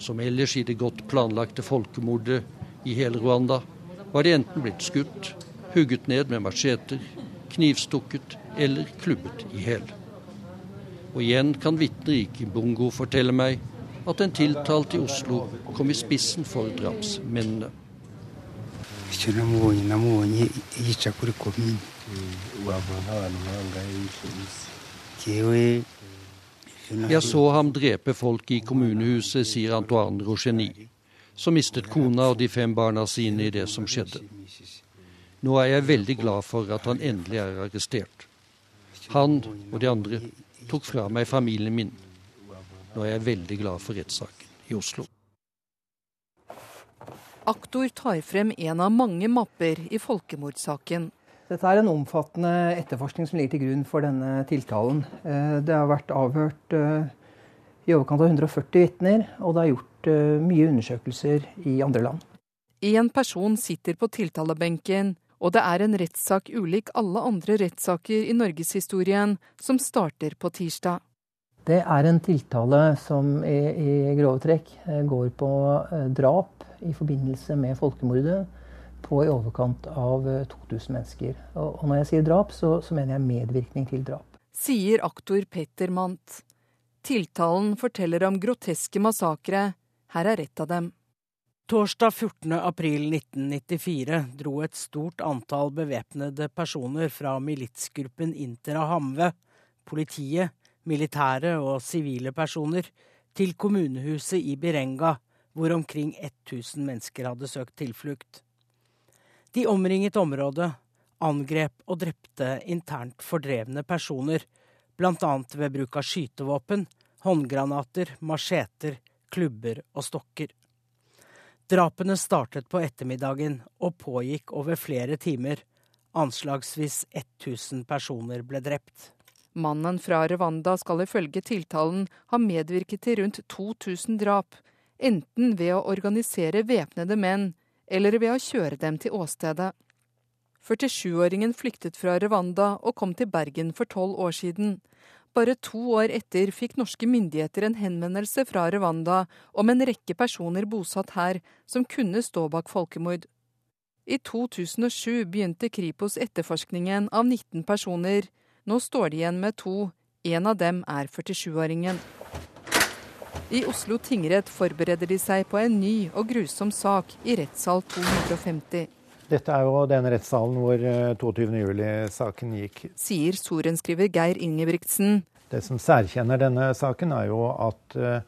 Som ellers i det godt planlagte folkemordet i hele Rwanda var de enten blitt skutt, hugget ned med macheter, knivstukket eller klubbet i hjel. Og igjen kan vitner i Kimbungo fortelle meg at en tiltalt i Oslo kom i spissen for drapsmennene. icyo jeg så ham drepe folk i kommunehuset, sier Antoine Rocheny, som mistet kona og de fem barna sine i det som skjedde. Nå er jeg veldig glad for at han endelig er arrestert. Han og de andre tok fra meg familien min. Nå er jeg veldig glad for rettssaken i Oslo. Aktor tar frem en av mange mapper i folkemordsaken dette er en omfattende etterforskning som ligger til grunn for denne tiltalen. Eh, det har vært avhørt eh, i overkant av 140 vitner, og det er gjort eh, mye undersøkelser i andre land. Én person sitter på tiltalebenken, og det er en rettssak ulik alle andre rettssaker i norgeshistorien, som starter på tirsdag. Det er en tiltale som i, i grove trekk går på drap i forbindelse med folkemordet på i overkant av 2000 eh, mennesker. Og når jeg sier drap, så, så mener jeg medvirkning til drap. Sier aktor Petter Mant. Tiltalen forteller om groteske massakre. Her er ett av dem. Torsdag 14. april 1994 dro et stort antall bevæpnede personer fra militsgruppen Intera Hamve, politiet, militære og sivile personer, til kommunehuset i Birenga, hvor omkring 1000 mennesker hadde søkt tilflukt. De omringet området, angrep og drepte internt fordrevne personer, bl.a. ved bruk av skytevåpen, håndgranater, macheter, klubber og stokker. Drapene startet på ettermiddagen og pågikk over flere timer. Anslagsvis 1000 personer ble drept. Mannen fra Rwanda skal ifølge tiltalen ha medvirket til rundt 2000 drap, enten ved å organisere væpnede menn eller ved å kjøre dem til åstedet. 47-åringen flyktet fra Rwanda og kom til Bergen for tolv år siden. Bare to år etter fikk norske myndigheter en henvendelse fra Rwanda om en rekke personer bosatt her som kunne stå bak folkemord. I 2007 begynte Kripos etterforskningen av 19 personer. Nå står de igjen med to. En av dem er 47-åringen. I Oslo tingrett forbereder de seg på en ny og grusom sak i rettssal 250. Dette er jo den rettssalen hvor 22.07-saken eh, gikk. Sier sorenskriver Geir Ingebrigtsen. Det som særkjenner denne saken, er jo at uh,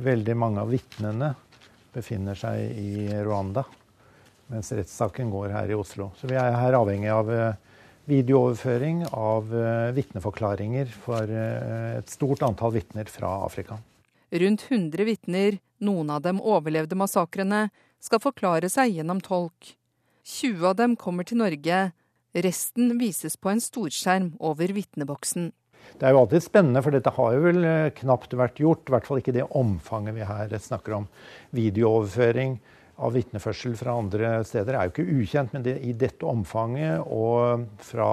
veldig mange av vitnene befinner seg i Rwanda, mens rettssaken går her i Oslo. Så vi er her avhengig av uh, videooverføring av vitneforklaringer for et stort antall vitner fra Afrika. Rundt 100 vitner, noen av dem overlevde massakrene, skal forklare seg gjennom tolk. 20 av dem kommer til Norge. Resten vises på en storskjerm over vitneboksen. Det er jo alltid spennende, for dette har jo vel eh, knapt vært gjort. I hvert fall ikke det omfanget vi her snakker om. Videooverføring av vitneførsel fra andre steder er jo ikke ukjent, men det, i dette omfanget og fra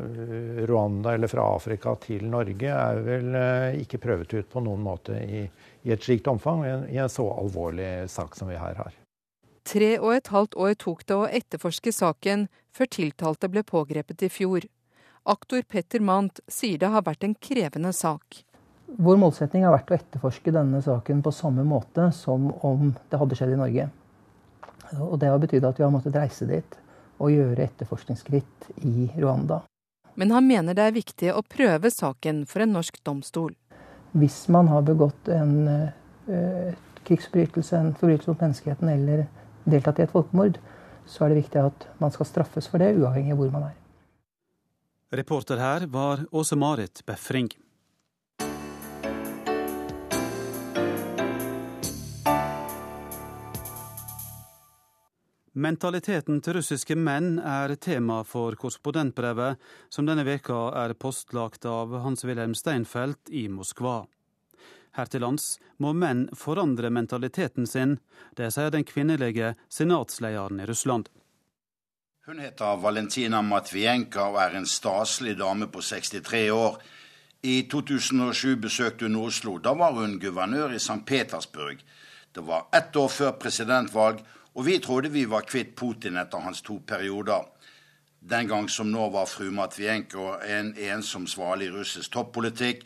eh, Rwanda eller fra Afrika til Norge er vel eh, ikke prøvet ut på noen måte i, i et slikt omfang i en så alvorlig sak som vi her har. Tre og et halvt år tok det å etterforske saken før tiltalte ble pågrepet i fjor. Aktor Petter Mant sier det har vært en krevende sak. Vår målsetning har vært å etterforske denne saken på samme måte som om det hadde skjedd i Norge. Og Det har betydd at vi har måttet reise dit og gjøre etterforskningsskritt i Rwanda. Men han mener det er viktig å prøve saken for en norsk domstol. Hvis man har begått en uh, krigsforbrytelse, en forbrytelse mot menneskeheten eller deltatt i et folkemord, så er det viktig at man skal straffes for det, uavhengig av hvor man er. Reporter her var Åse Marit Befring. Mentaliteten til russiske menn er tema for korrespondentbrevet som denne veka er postlagt av Hans-Wilhelm Steinfeld i Moskva. Her til lands må menn forandre mentaliteten sin. Det sier den kvinnelige senatslederen i Russland. Hun heter Valentina Matvienka og er en staselig dame på 63 år. I 2007 besøkte hun Oslo. Da var hun guvernør i St. Petersburg. Det var ett år før presidentvalg, og vi trodde vi var kvitt Putin etter hans to perioder. Den gang som nå var fru Matvienko en ensom svale i russisk toppolitikk.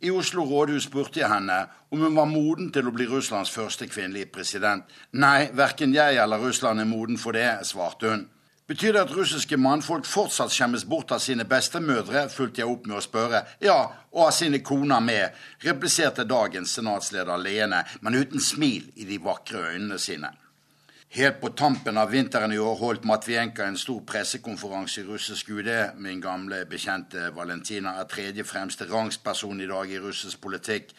I Oslo rådhus spurte jeg henne om hun var moden til å bli Russlands første kvinnelige president. Nei, verken jeg eller Russland er moden for det, svarte hun. Betyr det at russiske mannfolk fortsatt skjemmes bort av sine bestemødre, fulgte jeg opp med å spørre. Ja, og av sine koner med, repliserte dagens senatsleder leende, men uten smil i de vakre øynene sine. Helt på tampen av vinteren i år holdt Matvienka en stor pressekonferanse i russisk UD. Min gamle bekjente Valentina er tredje fremste rangsperson i dag i russisk politikk.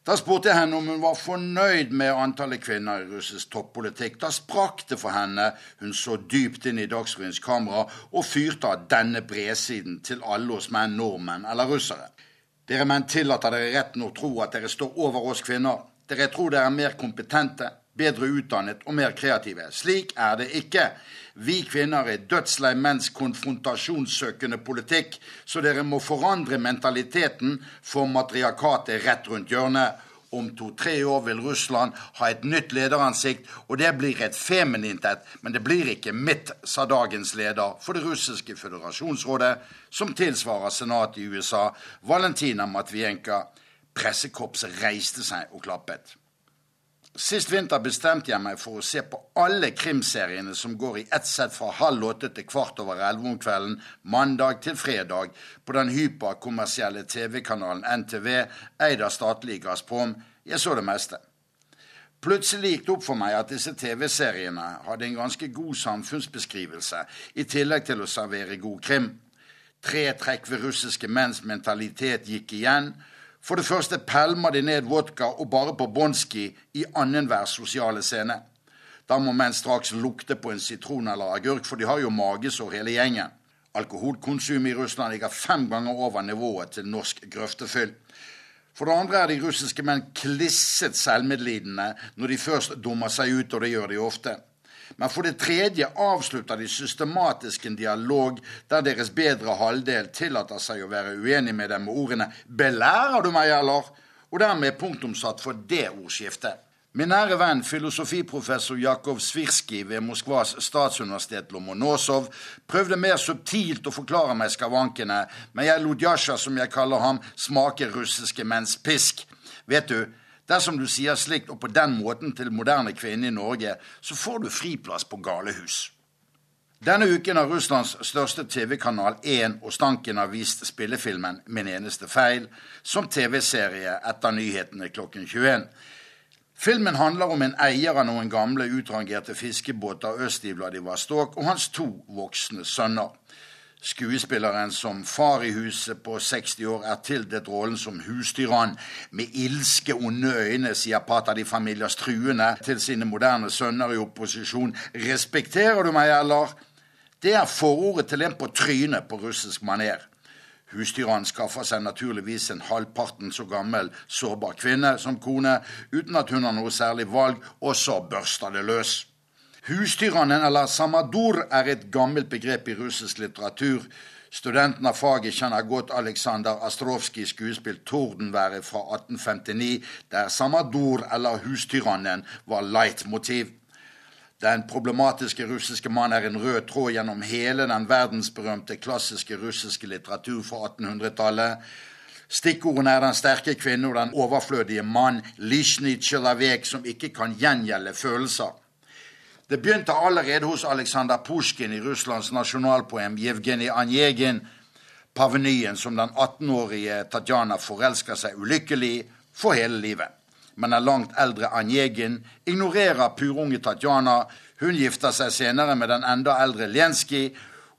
Da spurte jeg henne om hun var fornøyd med antallet kvinner i russisk toppolitikk. Da sprakk det for henne. Hun så dypt inn i Dagsrevyens kamera og fyrte av denne bredsiden til alle oss menn, nordmenn eller russere. Dere menn tillater dere retten å tro at dere står over oss kvinner. Dere tror dere er mer kompetente, bedre utdannet og mer kreative. Slik er det ikke. Vi kvinner er dødslei menns konfrontasjonssøkende politikk, så dere må forandre mentaliteten, for matriarkatet er rett rundt hjørnet. Om to-tre år vil Russland ha et nytt lederansikt, og det blir et feminint et, men det blir ikke mitt, sa dagens leder for det russiske føderasjonsrådet, som tilsvarer senatet i USA, Valentina Matvienka. Pressekorpset reiste seg og klappet. Sist vinter bestemte jeg meg for å se på alle krimseriene som går i ett sett fra halv åtte til kvart over elleve om kvelden, mandag til fredag, på den hyperkommersielle TV-kanalen NTV, eid av statlige Gazprom. Jeg så det meste. Plutselig gikk det opp for meg at disse TV-seriene hadde en ganske god samfunnsbeskrivelse, i tillegg til å servere god krim. Tre trekk ved russiske menns mentalitet gikk igjen for det første pælmer de ned vodka og bare på Bonski i annenhver sosiale scene. Da må menn straks lukte på en sitron eller agurk, for de har jo magesår hele gjengen. Alkoholkonsumet i Russland ligger fem ganger over nivået til norsk grøftefyll. For det andre er de russiske menn klisset selvmedlidende når de først dummer seg ut, og det gjør de ofte. Men for det tredje avslutter de systematisk en dialog der deres bedre halvdel tillater seg å være uenig med dem med ordene 'Belærer du meg, eller?' og dermed punktumsatt for det ordskiftet. Min nære venn, filosofiprofessor Jakov Svirskij ved Moskvas statsuniversitet Lomonosov, prøvde mer subtilt å forklare meg skavankene, men jeg lot Jasja, som jeg kaller ham, smake russiske menns pisk. Vet du, Dersom du sier slikt og på den måten til moderne kvinner i Norge, så får du friplass på galehus. Denne uken har Russlands største TV-kanal 1 og Stanken har vist spillefilmen 'Min eneste feil' som TV-serie etter nyhetene klokken 21. Filmen handler om en eier av noen gamle, utrangerte fiskebåter øst i Vladivostok og hans to voksne sønner. Skuespilleren som far i huset på 60 år er tildelt rollen som husdyran. Med ilske, onde øyne, sier Pata de Familias truende til sine moderne sønner i opposisjon. Respekterer du meg, eller? Det er forordet til en på trynet på russisk maner. Husdyran skaffer seg naturligvis en halvparten så gammel, sårbar kvinne som kone, uten at hun har noe særlig valg, og så børster det løs. Hustyrannen, eller samador, er et gammelt begrep i russisk litteratur. Studenten av faget kjenner godt Aleksandr Astrovskijs skuespill 'Tordenværet' fra 1859, der samador, eller hustyrannen, var leitmotiv. Den problematiske russiske mann er en rød tråd gjennom hele den verdensberømte klassiske russiske litteratur fra 1800-tallet. Stikkordene er den sterke kvinne og den overflødige mann, lisjnij tsjelavek, som ikke kan gjengjelde følelser. Det begynte allerede hos Aleksandr Pusjkin i Russlands nasjonalpoem Jevgenij Anjegin, pavenyen som den 18-årige Tatjana forelsker seg ulykkelig for hele livet. Men den langt eldre Anjegin ignorerer purunge Tatjana. Hun gifter seg senere med den enda eldre Lenskij,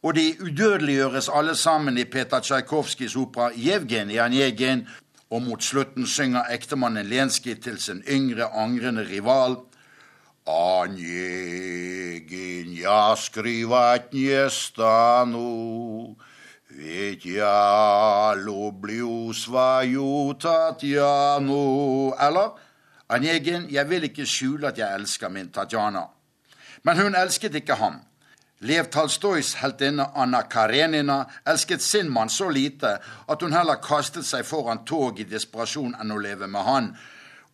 og de udødeliggjøres alle sammen i Peter Tsjajkovskijs opera Jevgenij Anjegin, og mot slutten synger ektemannen Lenskij til sin yngre, angrende rival Онегин, я скрывать не стану, ведь я люблю свою Tatjano. Eller Onegin, jeg vil ikke skjule at jeg elsker min Tatjana. Men hun elsket ikke ham. Lev Talstojs heltinne Anna Karenina elsket sin mann så lite at hun heller kastet seg foran tog i desperasjon enn å leve med han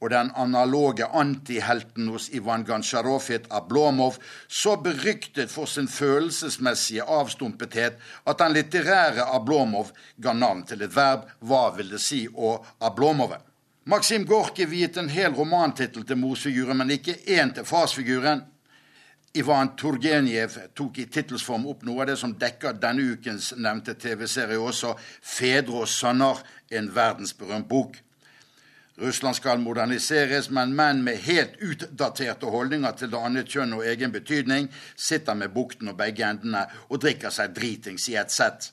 og den analoge antihelten hos Ivan Gansjarov het Ablomov, så beryktet for sin følelsesmessige avstumpethet at den litterære Ablomov ga navn til et verb, hva vil det si å ablomove? Maksim Gorki viet en hel romantittel til morsfiguren, men ikke én til farsfiguren. Ivan Turgenev tok i tittelsform opp noe av det som dekker denne ukens nevnte TV-serie også, 'Fedre og sønner', en verdensberømt bok. Russland skal moderniseres, men menn med helt utdaterte holdninger til det annet kjønn og egen betydning sitter med bukten og begge endene og drikker seg dritings i ett sett.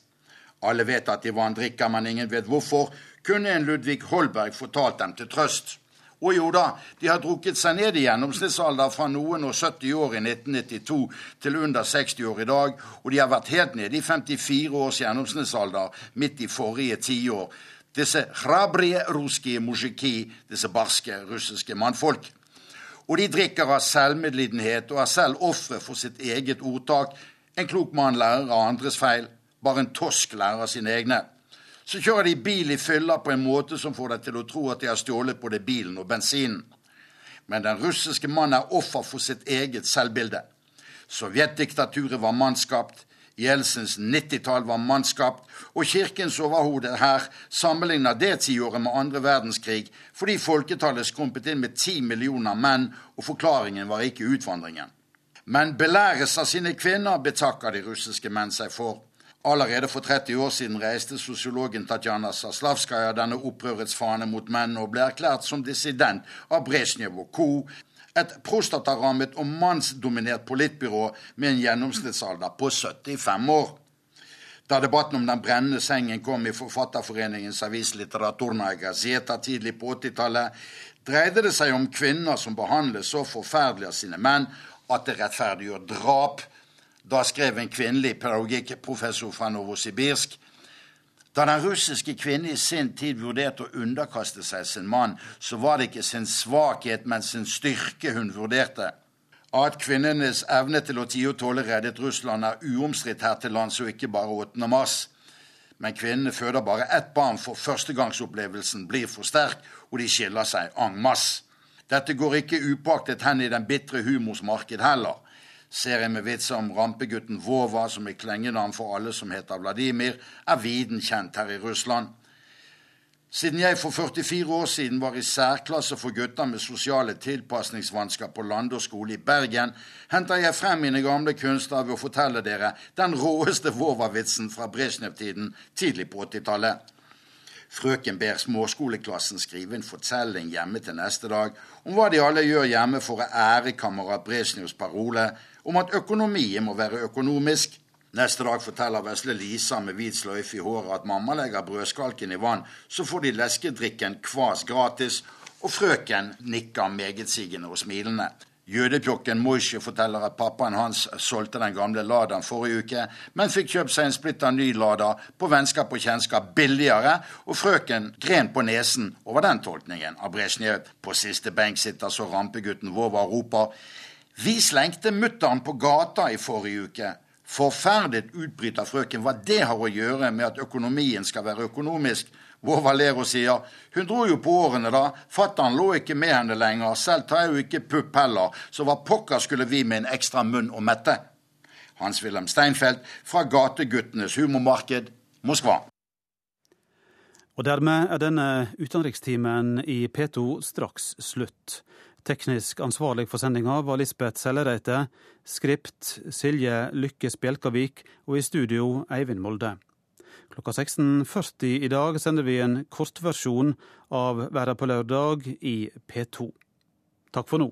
Alle vet at Ivan drikker, men ingen vet hvorfor, kunne en Ludvig Holberg fortalt dem til trøst. Og jo da, de har drukket seg ned i gjennomsnittsalder fra noen og 70 år i 1992 til under 60 år i dag, og de har vært helt nede i 54 års gjennomsnittsalder midt i forrige tiår disse hrabrige ruske muzjiki, disse barske russiske mannfolk. Og de drikker av selvmedlidenhet og er selv ofre for sitt eget ordtak. En klok mann lærer av andres feil, bare en tosk lærer av sine egne. Så kjører de bil i fylla på en måte som får deg til å tro at de har stjålet både bilen og bensinen. Men den russiske mannen er offer for sitt eget selvbilde. Sovjetdiktaturet var mannsskapt. Jelsens 90-tall var mannskapt, og kirkens overhode her sammenligner det tiåret med andre verdenskrig fordi folketallet skrumpet inn med ti millioner menn, og forklaringen var ikke utvandringen. Men belæres av sine kvinner, betakker de russiske menn seg for. Allerede for 30 år siden reiste sosiologen Tatjana Saslavskaja denne opprørets fane mot menn og ble erklært som dissident av Brezjnev og co et prostatarammet og mannsdominert politbyrå med en gjennomsnittsalder på 75 år. Da debatten om den brennende sengen kom i Forfatterforeningens avis Literaturna Gazeta tidlig på 80-tallet, dreide det seg om kvinner som behandles så forferdelig av sine menn at det rettferdiggjør drap. Da skrev en kvinnelig pedagogikkprofessor fra Novosibirsk da den russiske kvinnen i sin tid vurderte å underkaste seg sin mann, så var det ikke sin svakhet, men sin styrke hun vurderte. At kvinnenes evne til å tie og tåle reddet Russland, er uomstridt her til lands og ikke bare 8. mars. Men kvinnene føder bare ett barn, for førstegangsopplevelsen blir for sterk, og de skiller seg en masse. Dette går ikke upaktet hen i den bitre humors marked heller. Serien med vitser om rampegutten Vova, som er klengenavn for alle som heter Vladimir, er viden kjent her i Russland. Siden jeg for 44 år siden var i særklasse for gutter med sosiale tilpasningsvansker på Landås skole i Bergen, henter jeg frem mine gamle kunster ved å fortelle dere den råeste Vova-vitsen fra Brezjnev-tiden tidlig på 80-tallet. Frøken ber småskoleklassen skrive en fortelling hjemme til neste dag om hva de alle gjør hjemme for å ære kamerat Brezjnevs parole om at økonomien må være økonomisk. Neste dag forteller vesle Lisa med hvit sløyfe i håret at mamma legger brødskalken i vann, så får de leskedrikken kvas gratis, og frøken nikker megetsigende og smilende. Jødepjokken Moishe forteller at pappaen hans solgte den gamle Ladaen forrige uke, men fikk kjøpt seg en splitter ny Lada på vennskap og kjennskap billigere, og frøken gren på nesen over den tolkningen av Brezjnev. På siste benk sitter så rampegutten Vova og roper vi slengte mutter'n på gata i forrige uke. Forferdet, utbryter frøken, hva det har å gjøre med at økonomien skal være økonomisk. Vår Valero sier hun dro jo på årene da, fatter'n lå ikke med henne lenger, selv tar jeg jo ikke pupp heller, så hva pokker skulle vi med en ekstra munn å mette? Hans-Wilhelm Steinfeld fra Gateguttenes humormarked, Moskva. Og dermed er denne utenrikstimen i P2 straks slutt. Teknisk ansvarlig for sendinga var Lisbeth Sellereite, skript Silje Lykke Spjelkavik og i studio Eivind Molde. Klokka 16.40 i dag sender vi en kortversjon av Verda på lørdag i P2. Takk for nå.